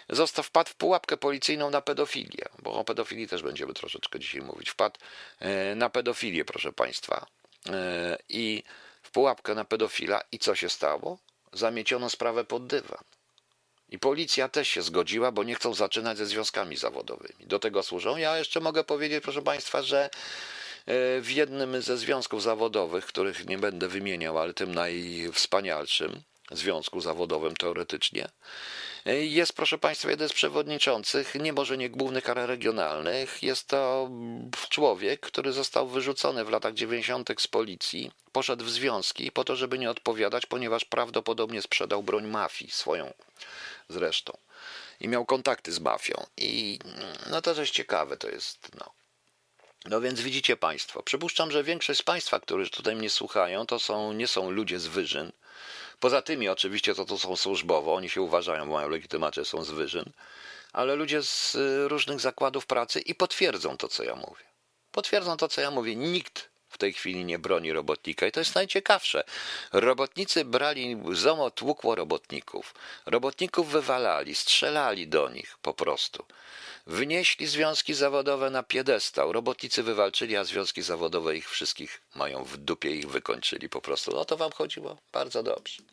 A: został, wpadł w pułapkę policyjną na pedofilię, bo o pedofilii też będziemy troszeczkę dzisiaj mówić. Wpadł e, na pedofilię, proszę Państwa. E, I w pułapkę na pedofila i co się stało? Zamieciono sprawę pod dywan. I policja też się zgodziła, bo nie chcą zaczynać ze związkami zawodowymi. Do tego służą. Ja jeszcze mogę powiedzieć, proszę Państwa, że e, w jednym ze związków zawodowych, których nie będę wymieniał, ale tym najwspanialszym, związku zawodowym teoretycznie. Jest, proszę Państwa, jeden z przewodniczących, nie może nie głównych, ale regionalnych. Jest to człowiek, który został wyrzucony w latach 90. z policji, poszedł w związki po to, żeby nie odpowiadać, ponieważ prawdopodobnie sprzedał broń mafii, swoją zresztą. I miał kontakty z mafią. I no to coś ciekawe to jest, no. No więc widzicie Państwo, przypuszczam, że większość z Państwa, którzy tutaj mnie słuchają, to są, nie są ludzie z wyżyn, Poza tymi oczywiście to, to są służbowo, oni się uważają, mają legitymację, są z wyżyn, ale ludzie z y, różnych zakładów pracy i potwierdzą to, co ja mówię. Potwierdzą to, co ja mówię. Nikt w tej chwili nie broni robotnika i to jest najciekawsze. Robotnicy brali, ZOMO tłukło robotników. Robotników wywalali, strzelali do nich po prostu. Wynieśli związki zawodowe na piedestał. Robotnicy wywalczyli, a związki zawodowe ich wszystkich mają w dupie ich wykończyli po prostu. O to wam chodziło? Bardzo dobrze.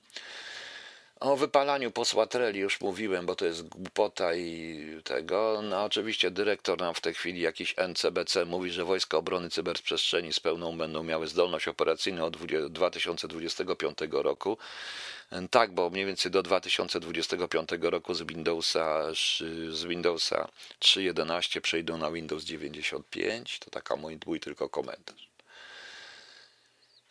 A: O wypalaniu posła Treli już mówiłem, bo to jest głupota i tego. No oczywiście dyrektor nam w tej chwili jakiś NCBC mówi, że Wojska Obrony Cyberprzestrzeni z pełną będą miały zdolność operacyjną od 2025 roku. Tak, bo mniej więcej do 2025 roku z Windowsa, z Windowsa 3.11 przejdą na Windows 95. To taka mój, mój tylko komentarz.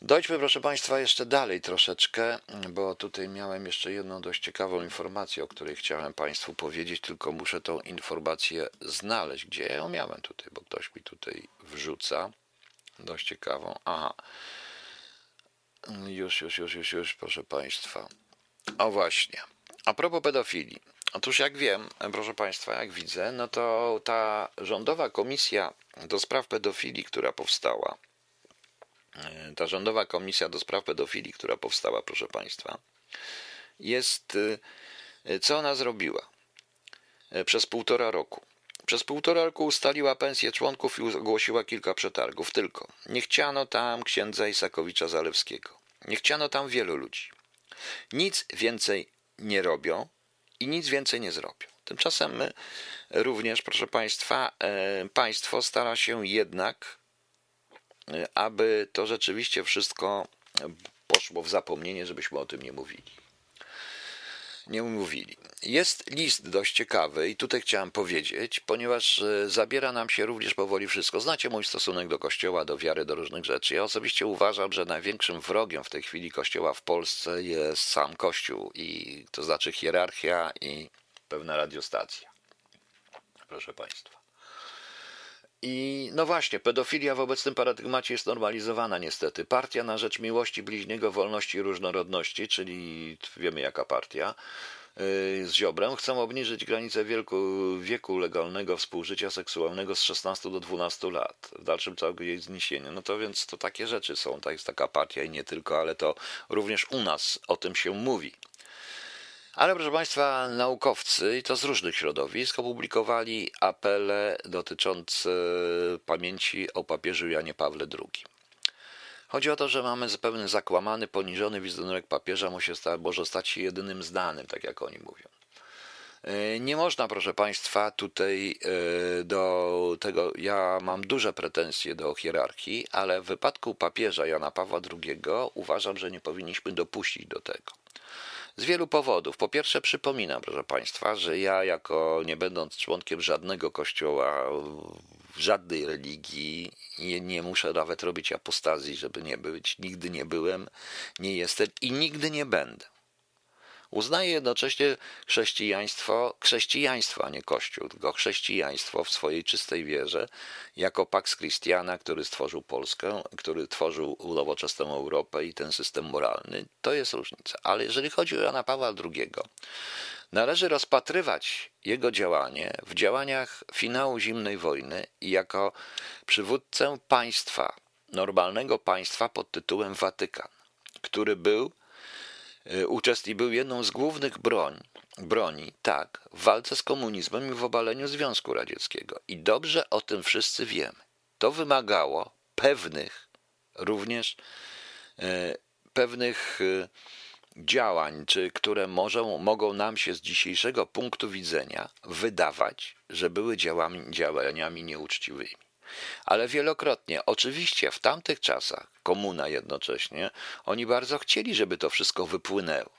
A: Dojdźmy, proszę Państwa, jeszcze dalej troszeczkę, bo tutaj miałem jeszcze jedną dość ciekawą informację, o której chciałem Państwu powiedzieć, tylko muszę tą informację znaleźć. Gdzie ją miałem tutaj, bo ktoś mi tutaj wrzuca. Dość ciekawą. Aha. Już, już, już, już, już, proszę Państwa. O właśnie. A propos pedofilii. Otóż jak wiem, proszę Państwa, jak widzę, no to ta rządowa komisja do spraw pedofilii, która powstała, ta rządowa komisja do spraw pedofilii, która powstała, proszę Państwa, jest. E, co ona zrobiła? E, przez półtora roku. Przez półtora roku ustaliła pensję członków i ogłosiła kilka przetargów. Tylko nie chciano tam księdza Isakowicza Zalewskiego. Nie chciano tam wielu ludzi. Nic więcej nie robią i nic więcej nie zrobią. Tymczasem również, proszę Państwa, państwo stara się jednak aby to rzeczywiście wszystko poszło w zapomnienie, żebyśmy o tym nie mówili. Nie mówili. Jest list dość ciekawy i tutaj chciałem powiedzieć, ponieważ e, zabiera nam się również powoli wszystko. Znacie mój stosunek do Kościoła, do wiary, do różnych rzeczy. Ja osobiście uważam, że największym wrogiem w tej chwili Kościoła w Polsce jest sam Kościół, i to znaczy hierarchia i pewna radiostacja. Proszę Państwa. I no właśnie, pedofilia w obecnym paradygmacie jest normalizowana niestety. Partia na rzecz miłości bliźniego, wolności i różnorodności, czyli wiemy jaka partia, z Ziobrem chcą obniżyć granicę wieku legalnego współżycia seksualnego z 16 do 12 lat. W dalszym ciągu jej zniesienie. No to więc to takie rzeczy są. To jest taka partia i nie tylko, ale to również u nas o tym się mówi. Ale proszę Państwa, naukowcy, i to z różnych środowisk, opublikowali apele dotyczące pamięci o papieżu Janie Pawle II. Chodzi o to, że mamy zupełnie zakłamany, poniżony wizerunek papieża może stać się jedynym znanym, tak jak oni mówią. E, nie można, proszę Państwa, tutaj e, do tego, ja mam duże pretensje do hierarchii, ale w wypadku papieża Jana Pawła II uważam, że nie powinniśmy dopuścić do tego. Z wielu powodów. Po pierwsze, przypominam, proszę Państwa, że ja, jako nie będąc członkiem żadnego kościoła, żadnej religii, nie, nie muszę nawet robić apostazji, żeby nie być, nigdy nie byłem, nie jestem i nigdy nie będę. Uznaje jednocześnie chrześcijaństwo, chrześcijaństwo, a nie Kościół, tylko chrześcijaństwo w swojej czystej wierze, jako Pax Christiana, który stworzył Polskę, który tworzył nowoczesną Europę i ten system moralny. To jest różnica. Ale jeżeli chodzi o Jana Pawła II, należy rozpatrywać jego działanie w działaniach finału zimnej wojny i jako przywódcę państwa, normalnego państwa pod tytułem Watykan, który był E, uczestniczył, był jedną z głównych broń, broni, tak, w walce z komunizmem i w obaleniu Związku Radzieckiego. I dobrze o tym wszyscy wiemy. To wymagało pewnych, również e, pewnych e, działań, czy które może, mogą nam się z dzisiejszego punktu widzenia wydawać, że były działami, działaniami nieuczciwymi. Ale wielokrotnie, oczywiście w tamtych czasach, komuna jednocześnie, oni bardzo chcieli, żeby to wszystko wypłynęło.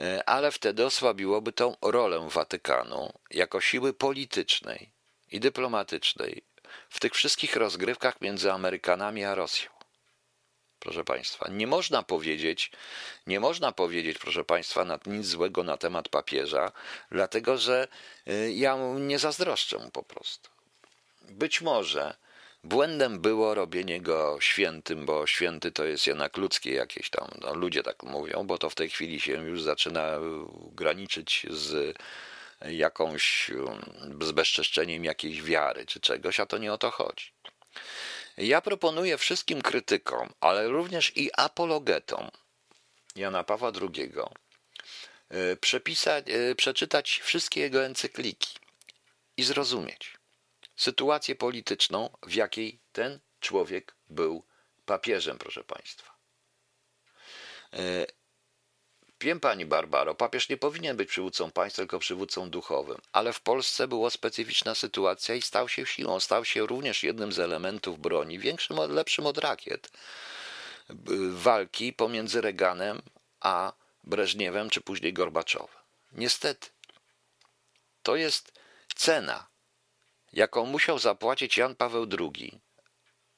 A: E, ale wtedy osłabiłoby tą rolę Watykanu jako siły politycznej i dyplomatycznej w tych wszystkich rozgrywkach między Amerykanami a Rosją. Proszę Państwa, nie można powiedzieć, nie można powiedzieć, proszę Państwa, nic złego na temat papieża, dlatego że e, ja nie zazdroszczę mu po prostu. Być może błędem było robienie go świętym, bo święty to jest jednak ludzkie jakieś tam, no, ludzie tak mówią, bo to w tej chwili się już zaczyna graniczyć z jakąś, z bezczeszczeniem jakiejś wiary czy czegoś, a to nie o to chodzi. Ja proponuję wszystkim krytykom, ale również i apologetom Jana Pawła II e, przepisać, e, przeczytać wszystkie jego encykliki i zrozumieć sytuację polityczną, w jakiej ten człowiek był papieżem, proszę Państwa. E, wiem pani Barbaro, papież nie powinien być przywódcą państwa, tylko przywódcą duchowym, ale w Polsce była specyficzna sytuacja i stał się siłą, stał się również jednym z elementów broni, większym, lepszym od rakiet, walki pomiędzy Reganem a Breżniewem, czy później Gorbaczowem. Niestety, to jest cena jaką musiał zapłacić Jan Paweł II.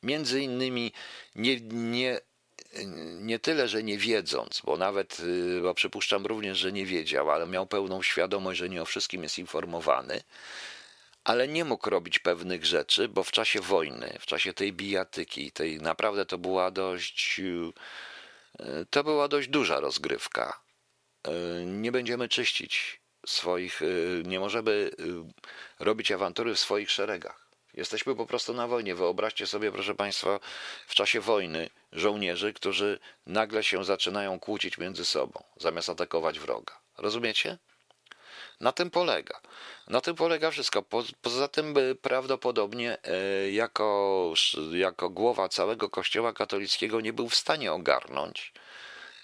A: Między innymi nie, nie, nie tyle, że nie wiedząc, bo nawet, y, bo przypuszczam również, że nie wiedział, ale miał pełną świadomość, że nie o wszystkim jest informowany, ale nie mógł robić pewnych rzeczy, bo w czasie wojny, w czasie tej bijatyki, tej naprawdę to była dość, y, to była dość duża rozgrywka. Y, nie będziemy czyścić swoich, y, nie możemy y, robić awantury w swoich szeregach. Jesteśmy po prostu na wojnie. Wyobraźcie sobie, proszę Państwa, w czasie wojny żołnierzy, którzy nagle się zaczynają kłócić między sobą, zamiast atakować wroga. Rozumiecie? Na tym polega. Na tym polega wszystko. Poza tym prawdopodobnie e, jako, jako głowa całego Kościoła katolickiego nie był w stanie ogarnąć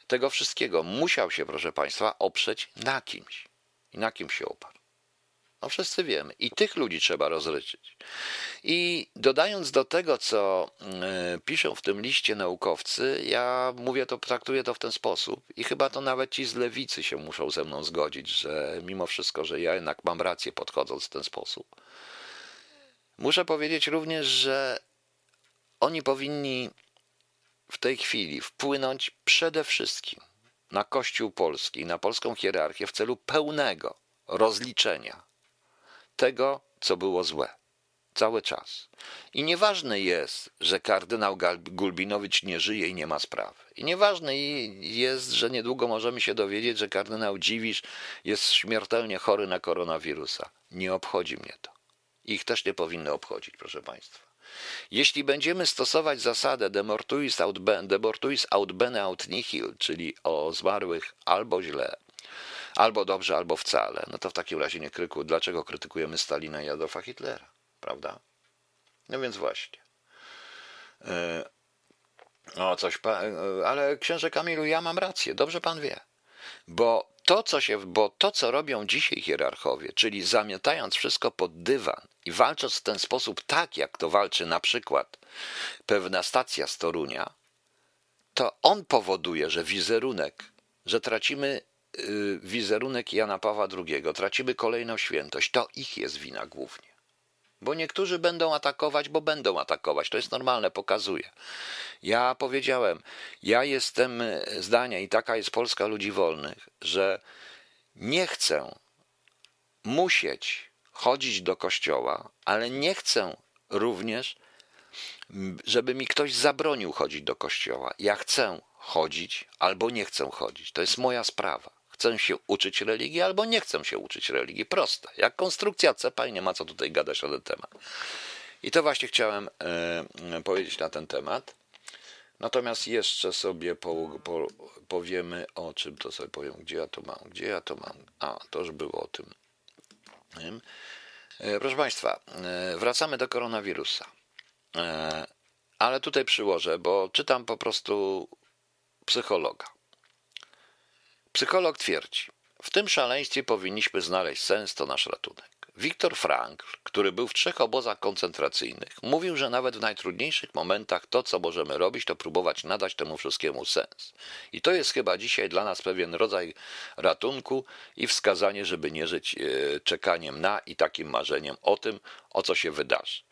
A: tego wszystkiego. Musiał się, proszę Państwa, oprzeć na kimś. I na kim się oparł? No wszyscy wiemy. I tych ludzi trzeba rozryczyć. I dodając do tego, co y, piszą w tym liście naukowcy, ja mówię to, traktuję to w ten sposób. I chyba to nawet ci z lewicy się muszą ze mną zgodzić, że mimo wszystko, że ja jednak mam rację podchodząc w ten sposób. Muszę powiedzieć również, że oni powinni w tej chwili wpłynąć przede wszystkim na Kościół Polski, na polską hierarchię w celu pełnego rozliczenia tego, co było złe, cały czas. I nieważne jest, że kardynał Gulbinowicz nie żyje i nie ma sprawy. I nieważne jest, że niedługo możemy się dowiedzieć, że kardynał Dziwisz jest śmiertelnie chory na koronawirusa. Nie obchodzi mnie to. Ich też nie powinno obchodzić, proszę Państwa. Jeśli będziemy stosować zasadę demortuis aut, demortuis aut bene aut nihil, czyli o zmarłych albo źle, albo dobrze, albo wcale, no to w takim razie nie kryku, dlaczego krytykujemy Stalina i Adolfa Hitlera, prawda? No więc właśnie. E, o, coś, e, ale księże Kamilu, ja mam rację, dobrze pan wie. Bo to, co się, bo to, co robią dzisiaj hierarchowie, czyli zamiatając wszystko pod dywan i walcząc w ten sposób tak, jak to walczy na przykład pewna stacja z Torunia, to on powoduje, że wizerunek, że tracimy y, wizerunek Jana Pawła II, tracimy kolejną świętość. To ich jest wina głównie. Bo niektórzy będą atakować, bo będą atakować. To jest normalne, pokazuje. Ja powiedziałem, ja jestem zdania i taka jest Polska ludzi wolnych, że nie chcę musieć chodzić do kościoła, ale nie chcę również, żeby mi ktoś zabronił chodzić do kościoła. Ja chcę chodzić albo nie chcę chodzić. To jest moja sprawa. Chcę się uczyć religii albo nie chcę się uczyć religii. Proste. Jak konstrukcja cepa i nie ma co tutaj gadać na ten temat. I to właśnie chciałem e, powiedzieć na ten temat. Natomiast jeszcze sobie po, po, powiemy o czym to sobie powiem, gdzie ja to mam, gdzie ja to mam. A, to już było o tym. E, proszę Państwa, e, wracamy do koronawirusa. Ale tutaj przyłożę, bo czytam po prostu psychologa. Psycholog twierdzi, w tym szaleństwie powinniśmy znaleźć sens, to nasz ratunek. Viktor Frankl, który był w trzech obozach koncentracyjnych, mówił, że nawet w najtrudniejszych momentach to, co możemy robić, to próbować nadać temu wszystkiemu sens. I to jest chyba dzisiaj dla nas pewien rodzaj ratunku i wskazanie, żeby nie żyć e, czekaniem na i takim marzeniem o tym, o co się wydarzy.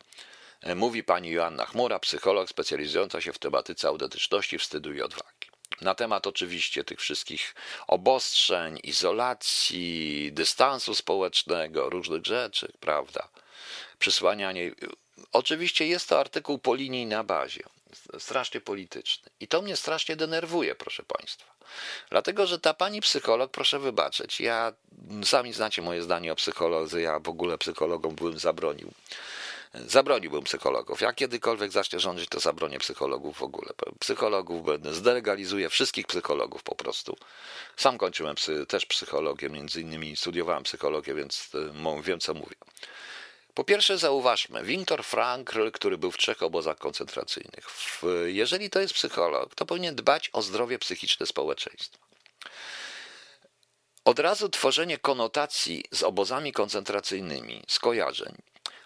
A: E, mówi pani Joanna Chmura, psycholog specjalizująca się w tematyce autentyczności, wstydu i odwagi na temat oczywiście tych wszystkich obostrzeń, izolacji, dystansu społecznego, różnych rzeczy, prawda? Przysłanianie. Oczywiście jest to artykuł po linii na bazie, strasznie polityczny. I to mnie strasznie denerwuje, proszę Państwa. Dlatego, że ta pani psycholog, proszę wybaczyć, ja sami znacie moje zdanie o psycholodze, ja w ogóle psychologom bym zabronił Zabroniłbym psychologów. Jak kiedykolwiek zacznie rządzić, to zabronię psychologów w ogóle. Psychologów będę, zdelegalizuję wszystkich psychologów po prostu. Sam kończyłem psy, też psychologię, między innymi studiowałem psychologię, więc e, wiem, co mówię. Po pierwsze, zauważmy, Viktor Frankl, który był w trzech obozach koncentracyjnych. Jeżeli to jest psycholog, to powinien dbać o zdrowie psychiczne społeczeństwa. Od razu tworzenie konotacji z obozami koncentracyjnymi, skojarzeń,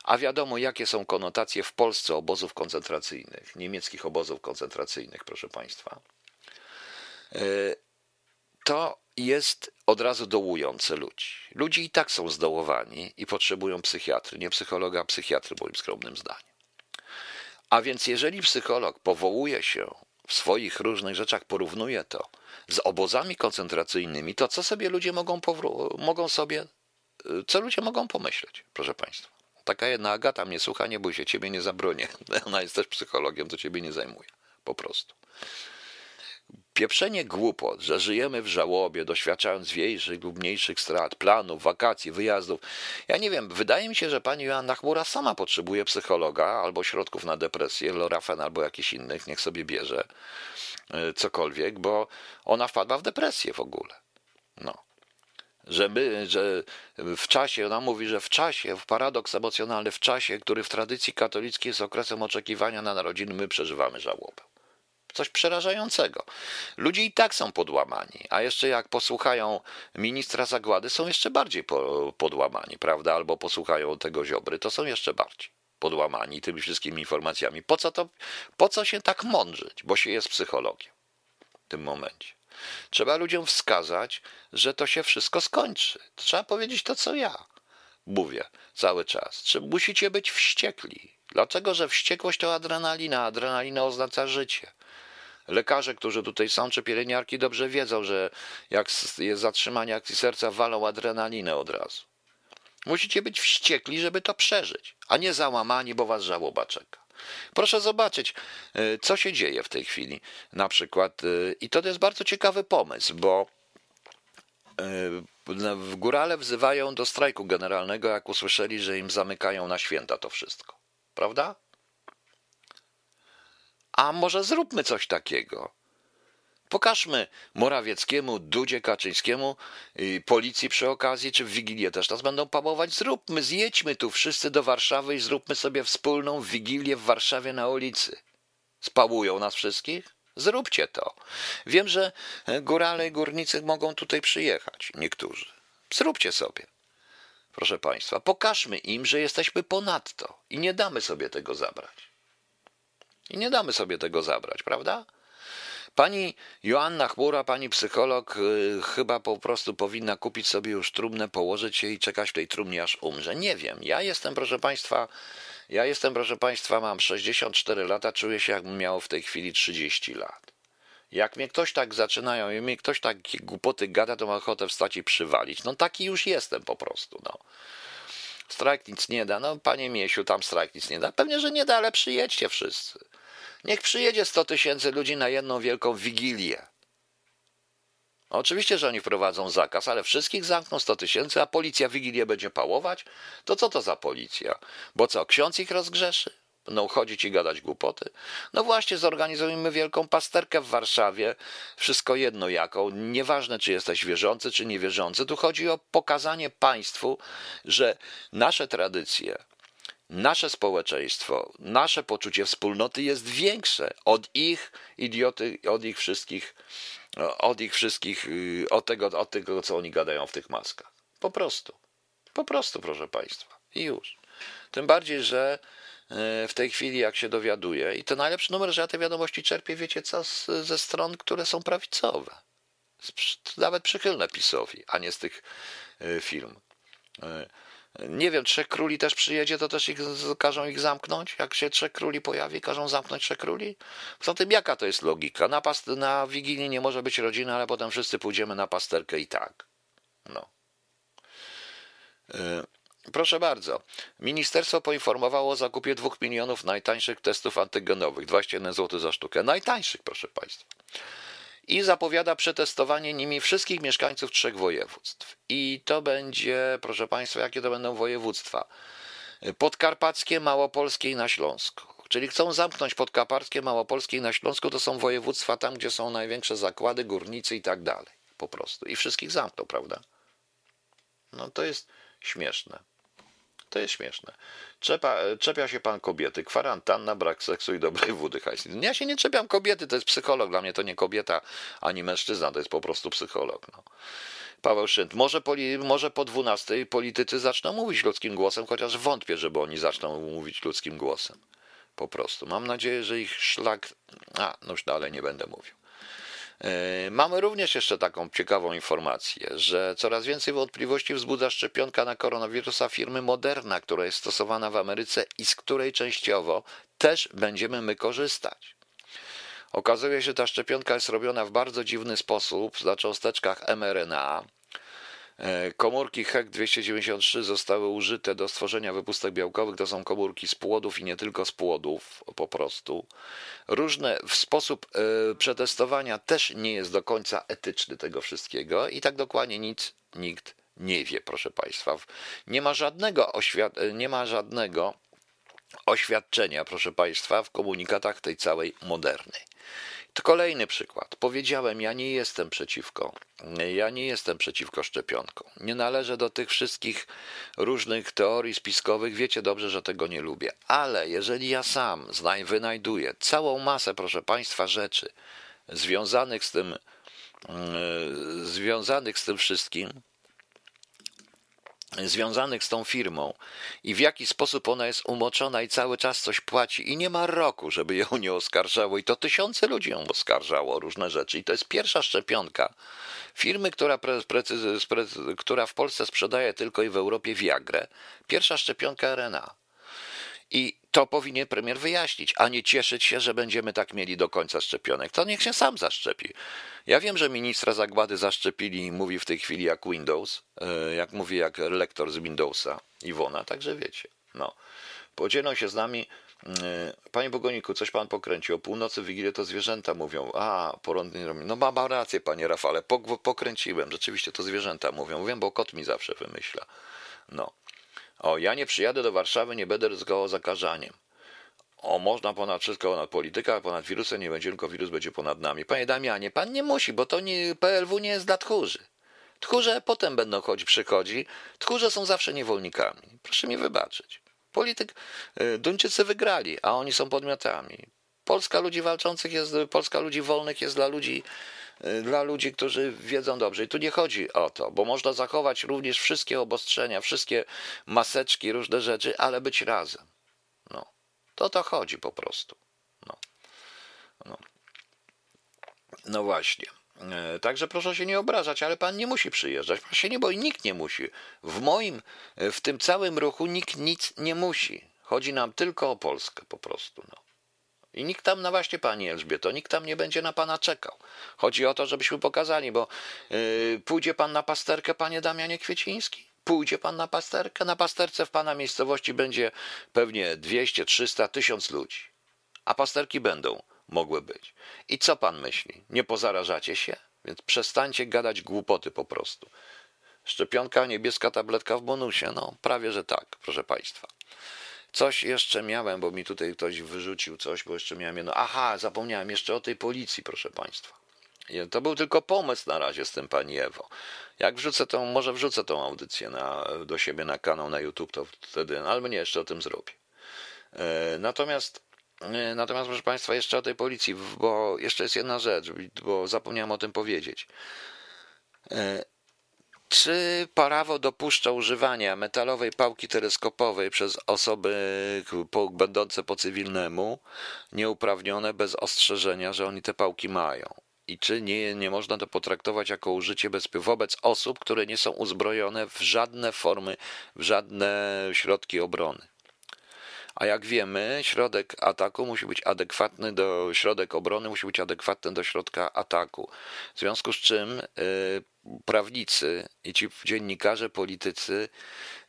A: a wiadomo, jakie są konotacje w Polsce obozów koncentracyjnych, niemieckich obozów koncentracyjnych, proszę Państwa. E, to jest od razu dołujące ludzi. Ludzie i tak są zdołowani i potrzebują psychiatry, nie psychologa, a psychiatry, moim skromnym zdaniem. A więc, jeżeli psycholog powołuje się w swoich różnych rzeczach, porównuje to z obozami koncentracyjnymi, to co sobie ludzie mogą, mogą sobie, co ludzie mogą pomyśleć, proszę Państwa? Taka jedna Agata mnie słucha, nie bój się, ciebie nie zabronię. Ona jest też psychologiem, to ciebie nie zajmuje. Po prostu. Pieprzenie głupot, że żyjemy w żałobie, doświadczając większych lub mniejszych strat, planów, wakacji, wyjazdów. Ja nie wiem, wydaje mi się, że pani Joanna Chmura sama potrzebuje psychologa albo środków na depresję, lorafen albo jakichś innych, niech sobie bierze e, cokolwiek, bo ona wpadła w depresję w ogóle. No że my, że w czasie, ona mówi, że w czasie, w paradoks emocjonalny, w czasie, który w tradycji katolickiej jest okresem oczekiwania na narodziny, my przeżywamy żałobę. Coś przerażającego. Ludzie i tak są podłamani, a jeszcze jak posłuchają ministra Zagłady, są jeszcze bardziej podłamani, prawda? Albo posłuchają tego Ziobry, to są jeszcze bardziej podłamani tymi wszystkimi informacjami. Po co to, po co się tak mądrzyć? Bo się jest psychologiem w tym momencie. Trzeba ludziom wskazać, że to się wszystko skończy. Trzeba powiedzieć to, co ja mówię cały czas. Musicie być wściekli. Dlatego, że wściekłość to adrenalina. Adrenalina oznacza życie. Lekarze, którzy tutaj są, czy pielęgniarki dobrze wiedzą, że jak jest zatrzymanie akcji serca, walą adrenalinę od razu. Musicie być wściekli, żeby to przeżyć, a nie załamani, bo was żałoba czeka. Proszę zobaczyć, e, co się dzieje w tej chwili. Na przykład, e, i to jest bardzo ciekawy pomysł, bo e, w górale wzywają do strajku generalnego, jak usłyszeli, że im zamykają na święta to wszystko. Prawda? A może zróbmy coś takiego. Pokażmy Morawieckiemu, Dudzie Kaczyńskiemu, policji przy okazji, czy w Wigilię też nas będą pamować. Zróbmy, zjedźmy tu wszyscy do Warszawy i zróbmy sobie wspólną Wigilię w Warszawie na ulicy. Spałują nas wszystkich? Zróbcie to. Wiem, że górale i górnicy mogą tutaj przyjechać, niektórzy. Zróbcie sobie. Proszę Państwa, pokażmy im, że jesteśmy ponadto i nie damy sobie tego zabrać. I nie damy sobie tego zabrać, prawda? Pani Joanna Chmura, pani psycholog, y, chyba po prostu powinna kupić sobie już trumnę, położyć się i czekać w tej trumnie aż umrze. Nie wiem. Ja jestem, proszę państwa, ja jestem, proszę państwa, mam 64 lata, czuję się jakbym miał w tej chwili 30 lat. Jak mnie ktoś tak zaczynają i mnie ktoś takie głupoty gada, to mam ochotę wstać i przywalić. No taki już jestem po prostu, no. Strajk nic nie da. No, panie Miesiu, tam strajk nic nie da. Pewnie, że nie da, ale przyjedźcie wszyscy. Niech przyjedzie 100 tysięcy ludzi na jedną wielką wigilię. Oczywiście, że oni wprowadzą zakaz, ale wszystkich zamkną 100 tysięcy, a policja wigilię będzie pałować? To co to za policja? Bo co, ksiądz ich rozgrzeszy? Będą chodzić i gadać głupoty? No właśnie, zorganizujemy wielką pasterkę w Warszawie. Wszystko jedno jaką. Nieważne, czy jesteś wierzący, czy niewierzący. Tu chodzi o pokazanie państwu, że nasze tradycje, nasze społeczeństwo, nasze poczucie wspólnoty jest większe od ich idioty, od ich wszystkich, od ich wszystkich, y, od tego, od tego, co oni gadają w tych maskach. Po prostu. Po prostu, proszę Państwa. I już. Tym bardziej, że y, w tej chwili, jak się dowiaduję, i to najlepszy numer, że ja te wiadomości czerpię, wiecie co, z, ze stron, które są prawicowe. Nawet przychylne PiSowi, a nie z tych y, firm. Nie wiem, Trzech Króli też przyjedzie, to też ich, każą ich zamknąć? Jak się Trzech Króli pojawi, każą zamknąć Trzech Króli? Poza tym, jaka to jest logika? Na, past- na Wigilię nie może być rodzina, ale potem wszyscy pójdziemy na pasterkę i tak. No. Yy. Proszę bardzo. Ministerstwo poinformowało o zakupie dwóch milionów najtańszych testów antygenowych. 21 zł za sztukę. Najtańszych, proszę Państwa i zapowiada przetestowanie nimi wszystkich mieszkańców trzech województw. I to będzie, proszę Państwa, jakie to będą województwa? Podkarpackie, Małopolskie i na Śląsku. Czyli chcą zamknąć Podkarpackie, Małopolskie i na Śląsku. To są województwa tam, gdzie są największe zakłady, górnicy i tak dalej. Po prostu. I wszystkich zamkną, prawda? No to jest śmieszne. To jest śmieszne. Czepa, czepia się pan kobiety, kwarantanna, brak seksu i dobrej wody. Ja się nie czepiam kobiety, to jest psycholog. Dla mnie to nie kobieta ani mężczyzna, to jest po prostu psycholog. No. Paweł Szynt. Może, poli, może po 12 politycy zaczną mówić ludzkim głosem, chociaż wątpię, żeby oni zaczną mówić ludzkim głosem. Po prostu. Mam nadzieję, że ich szlak. A, no już dalej nie będę mówił. E, mamy również jeszcze taką ciekawą informację, że coraz więcej wątpliwości wzbudza szczepionka na koronawirusa firmy Moderna, która jest stosowana w Ameryce i z której częściowo też będziemy my korzystać. Okazuje się, że ta szczepionka jest robiona w bardzo dziwny sposób na cząsteczkach mRNA, komórki HEC 293 zostały użyte do stworzenia wypustek białkowych. To są komórki z płodów i nie tylko z płodów, po prostu. Różne sposób e, przetestowania też nie jest do końca etyczny tego wszystkiego i tak dokładnie nic nikt nie wie, proszę Państwa. Nie ma żadnego, oświad- e, nie ma żadnego oświadczenia, proszę Państwa, w komunikatach tej całej modernej. To kolejny przykład. Powiedziałem, ja nie jestem przeciwko. Ja nie jestem przeciwko szczepionkom. Nie należę do tych wszystkich różnych teorii spiskowych. Wiecie dobrze, że tego nie lubię. Ale jeżeli ja sam wynajduję całą masę, proszę Państwa, rzeczy związanych z tym, yy, związanych z tym wszystkim, związanych z tą firmą i w jaki sposób ona jest umoczona i cały czas coś płaci. I nie ma roku, żeby ją nie oskarżało. I to tysiące ludzi ją oskarżało o różne rzeczy. I to jest pierwsza szczepionka firmy, która, pre, pre, która w Polsce sprzedaje tylko i w Europie Viagrę, pierwsza szczepionka RNA. I to powinien premier wyjaśnić, a nie cieszyć się, że będziemy tak mieli do końca szczepionek. To niech się sam zaszczepi. Ja wiem, że ministra Zagłady zaszczepili i mówi w tej chwili jak Windows, e, jak mówi jak lektor z Windowsa Iwona, także wiecie. No. Podzielą się z nami e, Panie Bogoniku, coś pan pokręcił. O północy Wigilię to zwierzęta mówią. A, porządnie robią. No mam rację, panie Rafale, pokręciłem. Rzeczywiście to zwierzęta mówią. Wiem, bo kot mi zawsze wymyśla. No. O, ja nie przyjadę do Warszawy, nie będę ryzykował zakażaniem. O, można ponad wszystko, ponad politykę, ponad wirusem nie będzie, tylko wirus będzie ponad nami. Panie Damianie, pan nie musi, bo to nie, PLW nie jest dla tchórzy. Tchórze potem będą chodzić, przychodzi. Tchórze są zawsze niewolnikami. Proszę mi wybaczyć. Polityk, y, Duńczycy wygrali, a oni są podmiotami. Polska ludzi walczących jest, Polska ludzi wolnych jest dla ludzi, dla ludzi, którzy wiedzą dobrze. I tu nie chodzi o to, bo można zachować również wszystkie obostrzenia, wszystkie maseczki, różne rzeczy, ale być razem. No. To to chodzi po prostu. No, no. no właśnie. E, także proszę się nie obrażać, ale pan nie musi przyjeżdżać. Pan się nie boi, nikt nie musi. W moim, e, w tym całym ruchu nikt nic nie musi. Chodzi nam tylko o Polskę po prostu. No. I nikt tam, no właśnie pani Elżbieto, nikt tam nie będzie na pana czekał. Chodzi o to, żebyśmy pokazali, bo yy, pójdzie pan na pasterkę, panie Damianie Kwieciński? Pójdzie pan na pasterkę? Na pasterce w pana miejscowości będzie pewnie 200, 300, 1000 ludzi. A pasterki będą mogły być. I co pan myśli? Nie pozarażacie się? Więc przestańcie gadać głupoty po prostu. Szczepionka, niebieska tabletka w bonusie. No, prawie że tak, proszę państwa. Coś jeszcze miałem, bo mi tutaj ktoś wyrzucił coś, bo jeszcze miałem jedno. Aha, zapomniałem jeszcze o tej policji, proszę państwa. To był tylko pomysł na razie z tym pani Ewo. Jak wrzucę tą, może wrzucę tą audycję na, do siebie na kanał na YouTube, to wtedy, no, albo nie, jeszcze o tym zrobię. E, natomiast, e, natomiast proszę Państwa, jeszcze o tej policji, bo jeszcze jest jedna rzecz, bo zapomniałem o tym powiedzieć. Czy prawo dopuszcza używania metalowej pałki teleskopowej przez osoby będące po cywilnemu nieuprawnione bez ostrzeżenia, że oni te pałki mają? i czy nie, nie można to potraktować jako użycie bezpieczne wobec osób, które nie są uzbrojone w żadne formy, w żadne środki obrony. A jak wiemy, środek ataku musi być adekwatny do, środek obrony musi być adekwatny do środka ataku. W związku z czym y, prawnicy i ci dziennikarze, politycy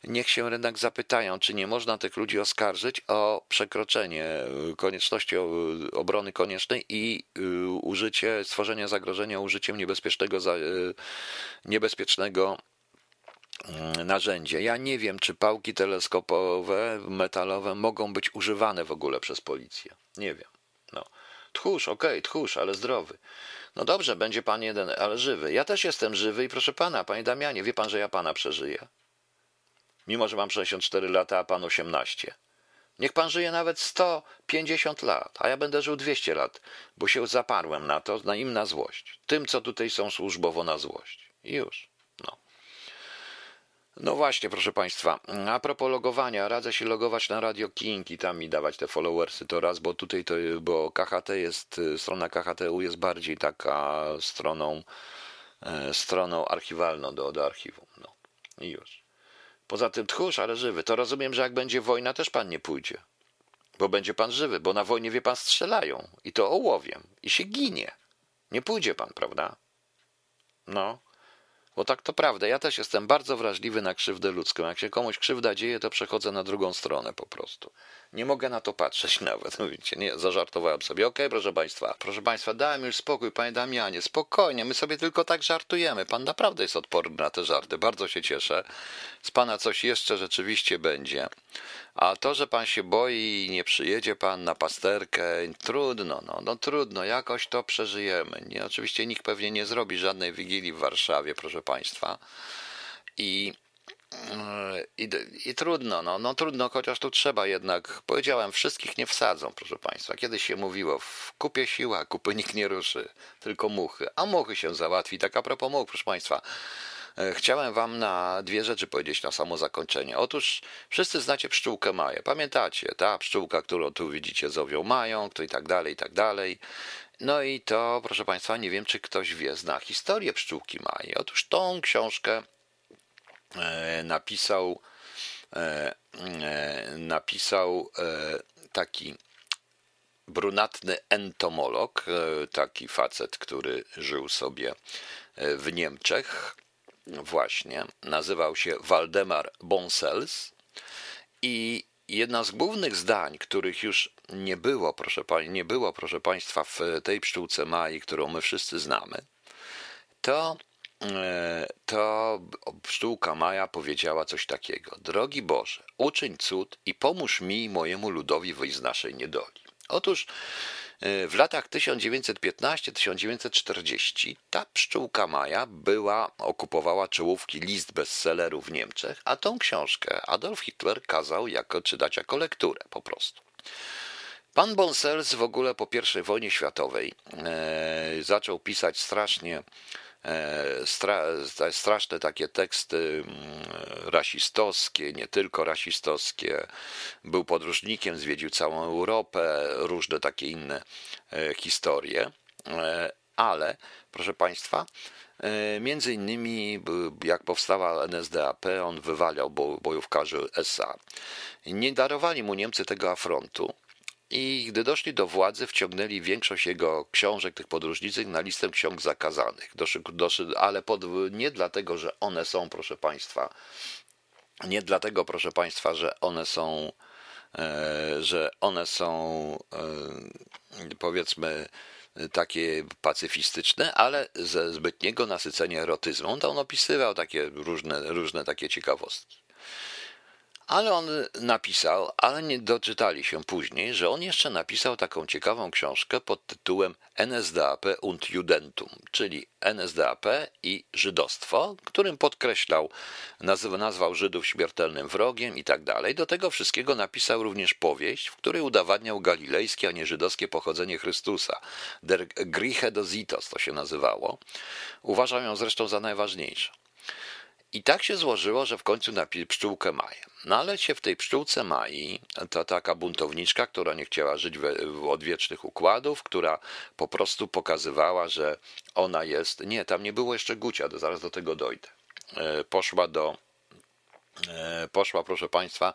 A: niech się jednak zapytają, czy nie można tych ludzi oskarżyć o przekroczenie konieczności obrony koniecznej i y, użycie, stworzenie zagrożenia użyciem niebezpiecznego, y, niebezpiecznego narzędzie. Ja nie wiem, czy pałki teleskopowe, metalowe mogą być używane w ogóle przez policję. Nie wiem. No. Tchórz, okej, okay, tchórz, ale zdrowy. No dobrze, będzie pan jeden, ale żywy. Ja też jestem żywy i proszę pana, panie Damianie, wie pan, że ja pana przeżyję? Mimo, że mam 64 lata, a pan 18. Niech pan żyje nawet 150 lat, a ja będę żył 200 lat, bo się zaparłem na to, na im na złość. Tym, co tutaj są służbowo na złość. I już. No. Właśnie, proszę Państwa, a propos logowania, radzę się logować na Radio King i tam mi dawać te followersy to raz, bo tutaj to, bo KHT jest, strona KHTU jest bardziej taka stroną, e, stroną archiwalną do, do archiwum. No i już. Poza tym tchórz, ale żywy. To rozumiem, że jak będzie wojna, też pan nie pójdzie. Bo będzie pan żywy, bo na wojnie, wie pan, strzelają. I to ołowiem. I się ginie. Nie pójdzie pan, prawda? No. Bo tak to prawda, ja też jestem bardzo wrażliwy na krzywdę ludzką. Jak się komuś krzywda dzieje, to przechodzę na drugą stronę po prostu. Nie mogę na to patrzeć nawet. Widzicie, nie, zażartowałem sobie. Okej, okay, proszę Państwa. Proszę Państwa, dałem już spokój, Panie Damianie. Spokojnie, my sobie tylko tak żartujemy. Pan naprawdę jest odporny na te żarty. Bardzo się cieszę. Z Pana coś jeszcze rzeczywiście będzie. A to, że Pan się boi i nie przyjedzie Pan na pasterkę, trudno, no, no trudno, jakoś to przeżyjemy. Nie, oczywiście nikt pewnie nie zrobi żadnej wigilii w Warszawie, proszę Państwa. I i, I, trudno, no, no trudno, chociaż tu trzeba jednak, powiedziałem, wszystkich nie wsadzą, proszę Państwa. Kiedyś się mówiło, w kupie siła, kupy nikt nie ruszy, tylko muchy, a muchy się załatwi. Tak a propos much, proszę Państwa, e, chciałem Wam na dwie rzeczy powiedzieć na samo zakończenie. Otóż wszyscy znacie pszczółkę Maję, pamiętacie, ta pszczółka, którą tu widzicie zowią Mają, to i tak dalej, i tak dalej. No i to, proszę Państwa, nie wiem, czy ktoś wie, zna historię pszczółki Maji. Otóż tą książkę E, napisał e, e, napisał taki brunatny entomolog, e, taki facet, który żył sobie e, w Niemczech, właśnie, nazywał się Waldemar Bonsels. I jedna z głównych zdań, których już nie było, proszę, nie było, proszę Państwa, w tej pszczółce Mai, którą my wszyscy znamy, to, e, to pszczółka Maja powiedziała coś takiego. Drogi Boże, uczyń cud i pomóż mi mojemu ludowi wyjść z naszej niedoli. Otóż e, w latach 1915-1940 ta pszczółka Maja była, okupowała czołówki list bestsellerów w Niemczech, a tą książkę Adolf Hitler kazał jako, czytać jako lekturę po prostu. Pan Bonsels w ogóle po I wojnie światowej e, zaczął pisać strasznie E, stra, straszne takie teksty mm, rasistowskie, nie tylko rasistowskie. Był podróżnikiem, zwiedził całą Europę, różne takie inne e, historie, e, ale proszę Państwa, Między innymi, jak powstała NSDAP, on wywaliał bojówkarzy SA. Nie darowali mu Niemcy tego afrontu, i gdy doszli do władzy, wciągnęli większość jego książek, tych podróżniczych, na listę ksiąg zakazanych. Doszy, doszy, ale pod, nie dlatego, że one są, proszę Państwa, nie dlatego, proszę Państwa, że one są, e, że one są, e, powiedzmy, takie pacyfistyczne, ale ze zbytniego nasycenia erotyzmem. On opisywał takie różne, różne takie ciekawostki. Ale on napisał, ale nie doczytali się później, że on jeszcze napisał taką ciekawą książkę pod tytułem NSDAP und Judentum, czyli NSDAP i żydostwo, którym podkreślał, nazwał Żydów śmiertelnym wrogiem i tak dalej. Do tego wszystkiego napisał również powieść, w której udowadniał galilejskie, a nie żydowskie pochodzenie Chrystusa. Der Grieche Dositos to się nazywało. Uważam ją zresztą za najważniejszą. I tak się złożyło, że w końcu napisał pszczółkę Maję. No ale się w tej pszczółce Mai, to taka buntowniczka, która nie chciała żyć w odwiecznych układów, która po prostu pokazywała, że ona jest. Nie, tam nie było jeszcze Gucia, zaraz do tego dojdę. E, poszła do poszła, proszę Państwa,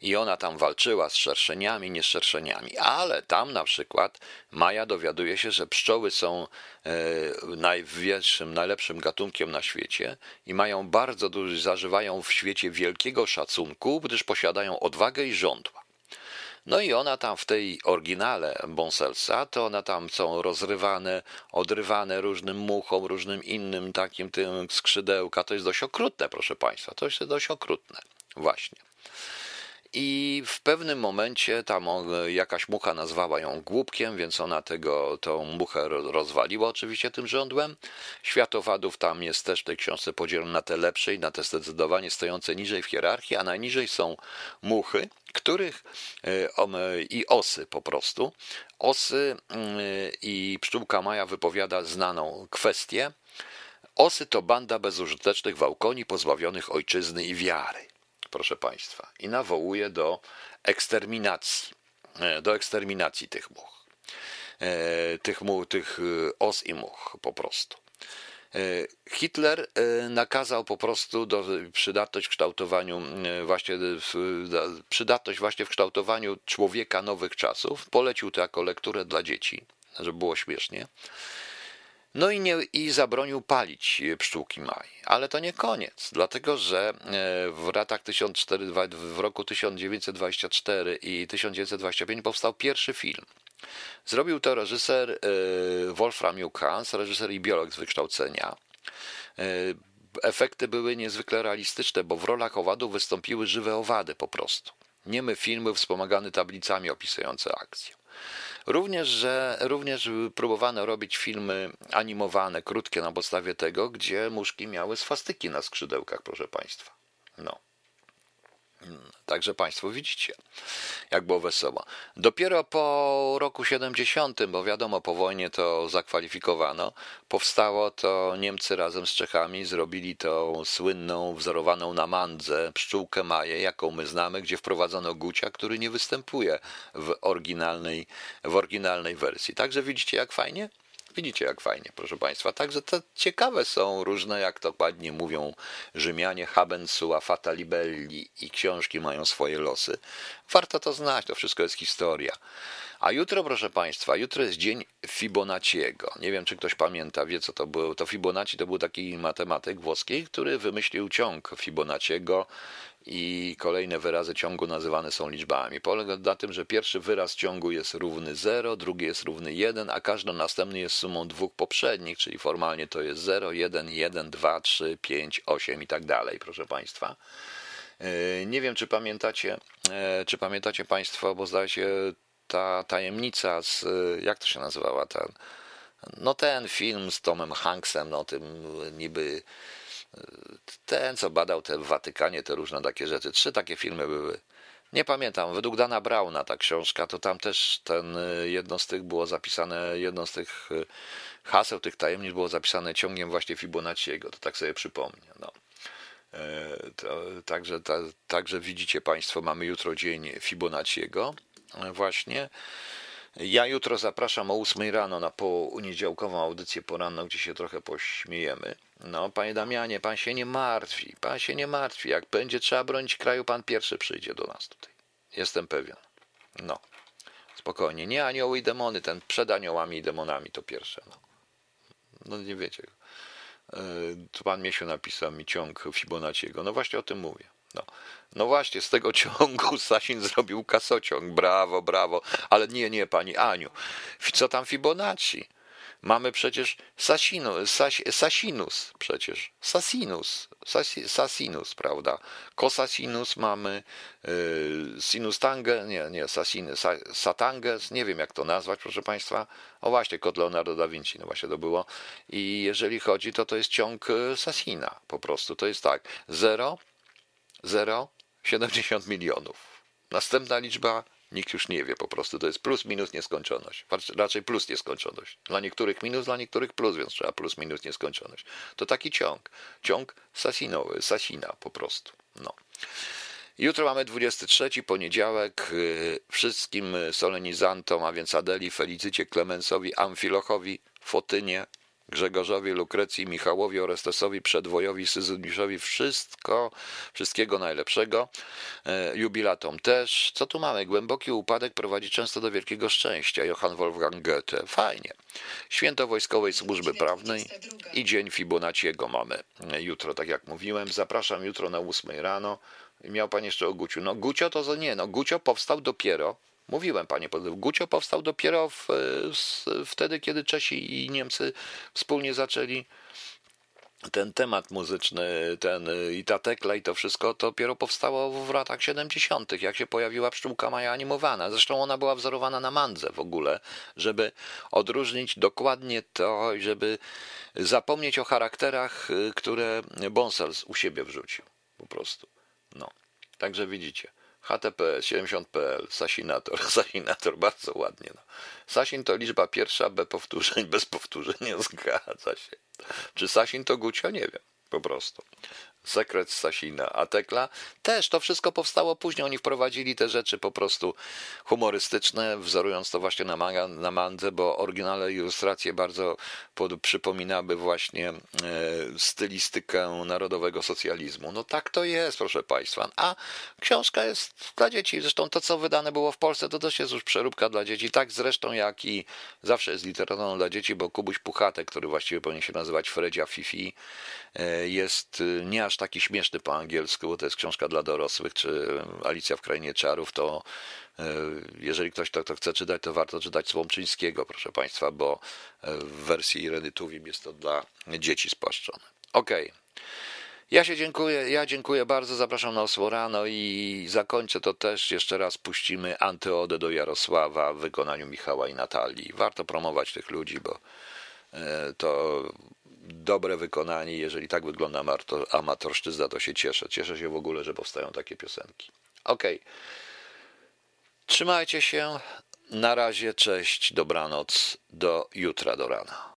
A: i ona tam walczyła z szerszeniami, nie z szerszeniami, ale tam na przykład Maja dowiaduje się, że pszczoły są e, najwyższym, najlepszym gatunkiem na świecie i mają bardzo duży, zażywają w świecie wielkiego szacunku, gdyż posiadają odwagę i żądła. No i ona tam w tej oryginale Bonselsa, to one tam są rozrywane, odrywane różnym muchom, różnym innym takim tym skrzydełka. To jest dość okrutne, proszę Państwa. To jest dość okrutne. Właśnie. I w pewnym momencie tam jakaś mucha nazwała ją głupkiem, więc ona tego, tą muchę rozwaliła oczywiście tym żądłem. Światowadów tam jest też w tej książce podzielony na te lepsze i na te zdecydowanie stojące niżej w hierarchii, a najniżej są muchy, których e, i osy po prostu. Osy mm, i pszczółka Maja wypowiada znaną kwestię. Osy to banda bezużytecznych wałkoni pozbawionych ojczyzny i wiary proszę Państwa, i nawołuje do eksterminacji, e, do eksterminacji tych much, e, tych, tych e, os i much po prostu. Hitler nakazał po prostu do, przydatność w kształtowaniu właśnie przydatność właśnie w kształtowaniu człowieka nowych czasów. Polecił to jako lekturę dla dzieci, żeby było śmiesznie. No i, nie, i zabronił palić pszczółki maj. Ale to nie koniec, dlatego że e, w latach 1400, w roku 1924 i 1925 powstał pierwszy film. Zrobił to reżyser e, Wolfram Jukans, reżyser i biolog z wykształcenia. E, efekty były niezwykle realistyczne, bo w rolach owadów wystąpiły żywe owady po prostu. Niemy filmy wspomagane tablicami opisujące akcję. Również, że również próbowano robić filmy animowane, krótkie na podstawie tego, gdzie muszki miały swastyki na skrzydełkach, proszę Państwa. No. Także Państwo widzicie, jak było wesoło. Dopiero po roku 70, bo wiadomo, po wojnie to zakwalifikowano, powstało to Niemcy razem z Czechami, zrobili tą słynną, wzorowaną na mandze pszczółkę Maję, jaką my znamy, gdzie wprowadzono Gucia, który nie występuje w oryginalnej, w oryginalnej wersji. Także widzicie, jak fajnie? Widzicie, jak fajnie, proszę Państwa. Także to ciekawe są różne, jak to ładnie mówią Rzymianie, habens sua fata libelli i książki mają swoje losy. Warto to znać, to wszystko jest historia. A jutro, proszę Państwa, jutro jest dzień Fibonacciego. Nie wiem, czy ktoś pamięta, wie co to było. To Fibonacci to był taki matematyk włoski, który wymyślił ciąg Fibonacciego i kolejne wyrazy ciągu nazywane są liczbami. Polega na tym, że pierwszy wyraz ciągu jest równy 0, drugi jest równy 1, a każdy następny jest sumą dwóch poprzednich, czyli formalnie to jest 0, 1, 1, 2, 3, 5, 8 i tak dalej, proszę Państwa. E, nie wiem, czy pamiętacie, e, czy pamiętacie Państwo, bo zdaje się ta tajemnica z, jak to się nazywała ten, no ten film z Tomem Hanksem, no tym niby ten, co badał te w Watykanie, te różne takie rzeczy. Trzy takie filmy były. Nie pamiętam, według Dana Brauna ta książka, to tam też ten, jedno z tych było zapisane, jedno z tych e, haseł, tych tajemnic było zapisane ciągiem właśnie Fibonacciego, to tak sobie przypomnę. No. E, to, także, ta, także widzicie Państwo, mamy jutro dzień Fibonacciego e, właśnie. Ja jutro zapraszam o 8 rano na poniedziałkową audycję poranną, gdzie się trochę pośmiejemy. No, panie Damianie, pan się nie martwi, pan się nie martwi. Jak będzie trzeba bronić kraju, pan pierwszy przyjdzie do nas tutaj. Jestem pewien. No, spokojnie. Nie anioły i demony, ten przed aniołami i demonami to pierwsze. No, no nie wiecie. E, tu pan Miesiu napisał mi ciąg Fibonacciego. No właśnie o tym mówię. No. no właśnie, z tego ciągu Sasin zrobił kasociąg. Brawo, brawo. Ale nie, nie, pani Aniu. Co tam Fibonacci? Mamy przecież Sasino, Sas, Sasinus, przecież Sasinus, Sas, Sasinus, prawda? Kosasinus mamy, y, sinus tangę, nie, nie, Sasin, sa, nie wiem jak to nazwać, proszę Państwa. O właśnie, kod Leonardo da Vinci, no właśnie to było. I jeżeli chodzi, to to jest ciąg y, Sasina po prostu. To jest tak, 0, 0, 70 milionów. Następna liczba Nikt już nie wie po prostu. To jest plus, minus, nieskończoność. Raczej plus, nieskończoność. Dla niektórych minus, dla niektórych plus, więc trzeba plus, minus, nieskończoność. To taki ciąg. Ciąg sasinowy, sasina po prostu. No. Jutro mamy 23 poniedziałek. Y, wszystkim solenizantom, a więc Adeli, Felicycie, Klemensowi, Amfilochowi, Fotynie, Grzegorzowi, Lukrecji, Michałowi, Orestesowi, Przedwojowi, Syzyniszowi wszystko, wszystkiego najlepszego. E, jubilatom też. Co tu mamy? Głęboki upadek prowadzi często do wielkiego szczęścia. Johann Wolfgang Goethe. Fajnie. Święto Wojskowej Służby Prawnej i Dzień Fibonacciego mamy jutro, tak jak mówiłem. Zapraszam jutro na 8 rano. Miał pan jeszcze o Guciu. No Gucio to nie, no Gucio powstał dopiero Mówiłem, panie poseł, Gucio powstał dopiero w, wtedy, kiedy Czesi i Niemcy wspólnie zaczęli ten temat muzyczny, ten i ta tekla i to wszystko, to dopiero powstało w latach 70., jak się pojawiła pszczółka Maja animowana. Zresztą ona była wzorowana na mandze w ogóle, żeby odróżnić dokładnie to, żeby zapomnieć o charakterach, które Bonsels u siebie wrzucił. Po prostu. No. Także widzicie. HTP 70.pl, Sasinator, Sasinator, bardzo ładnie. No. Sasin to liczba pierwsza, B powtórzeń, bez powtórzenia, zgadza się. Czy Sasin to Gucio? Nie wiem, po prostu. Sekret Sasina, a Tekla też to wszystko powstało później. Oni wprowadzili te rzeczy po prostu humorystyczne, wzorując to właśnie na, manga, na mandze, bo oryginalne ilustracje bardzo pod, przypominały właśnie e, stylistykę narodowego socjalizmu. No tak to jest, proszę Państwa. A książka jest dla dzieci. Zresztą to, co wydane było w Polsce, to też jest już przeróbka dla dzieci. Tak zresztą jak i zawsze jest literaturą dla dzieci, bo Kubuś Puchatek, który właściwie powinien się nazywać Fredzia Fifi, jest nie aż taki śmieszny po angielsku, bo to jest książka dla dorosłych, czy Alicja w Krainie Czarów, to e, jeżeli ktoś to, to chce czytać, to warto czytać Słomczyńskiego, proszę Państwa, bo e, w wersji Ireny Tuwim jest to dla dzieci spłaszczone. Okej. Okay. Ja się dziękuję, ja dziękuję bardzo, zapraszam na Osło rano i zakończę to też, jeszcze raz puścimy Antyodę do Jarosława w wykonaniu Michała i Natalii. Warto promować tych ludzi, bo e, to dobre wykonanie. Jeżeli tak wygląda amatorszczyzna, to się cieszę. Cieszę się w ogóle, że powstają takie piosenki. Ok. Trzymajcie się. Na razie, cześć, dobranoc, do jutra, do rana.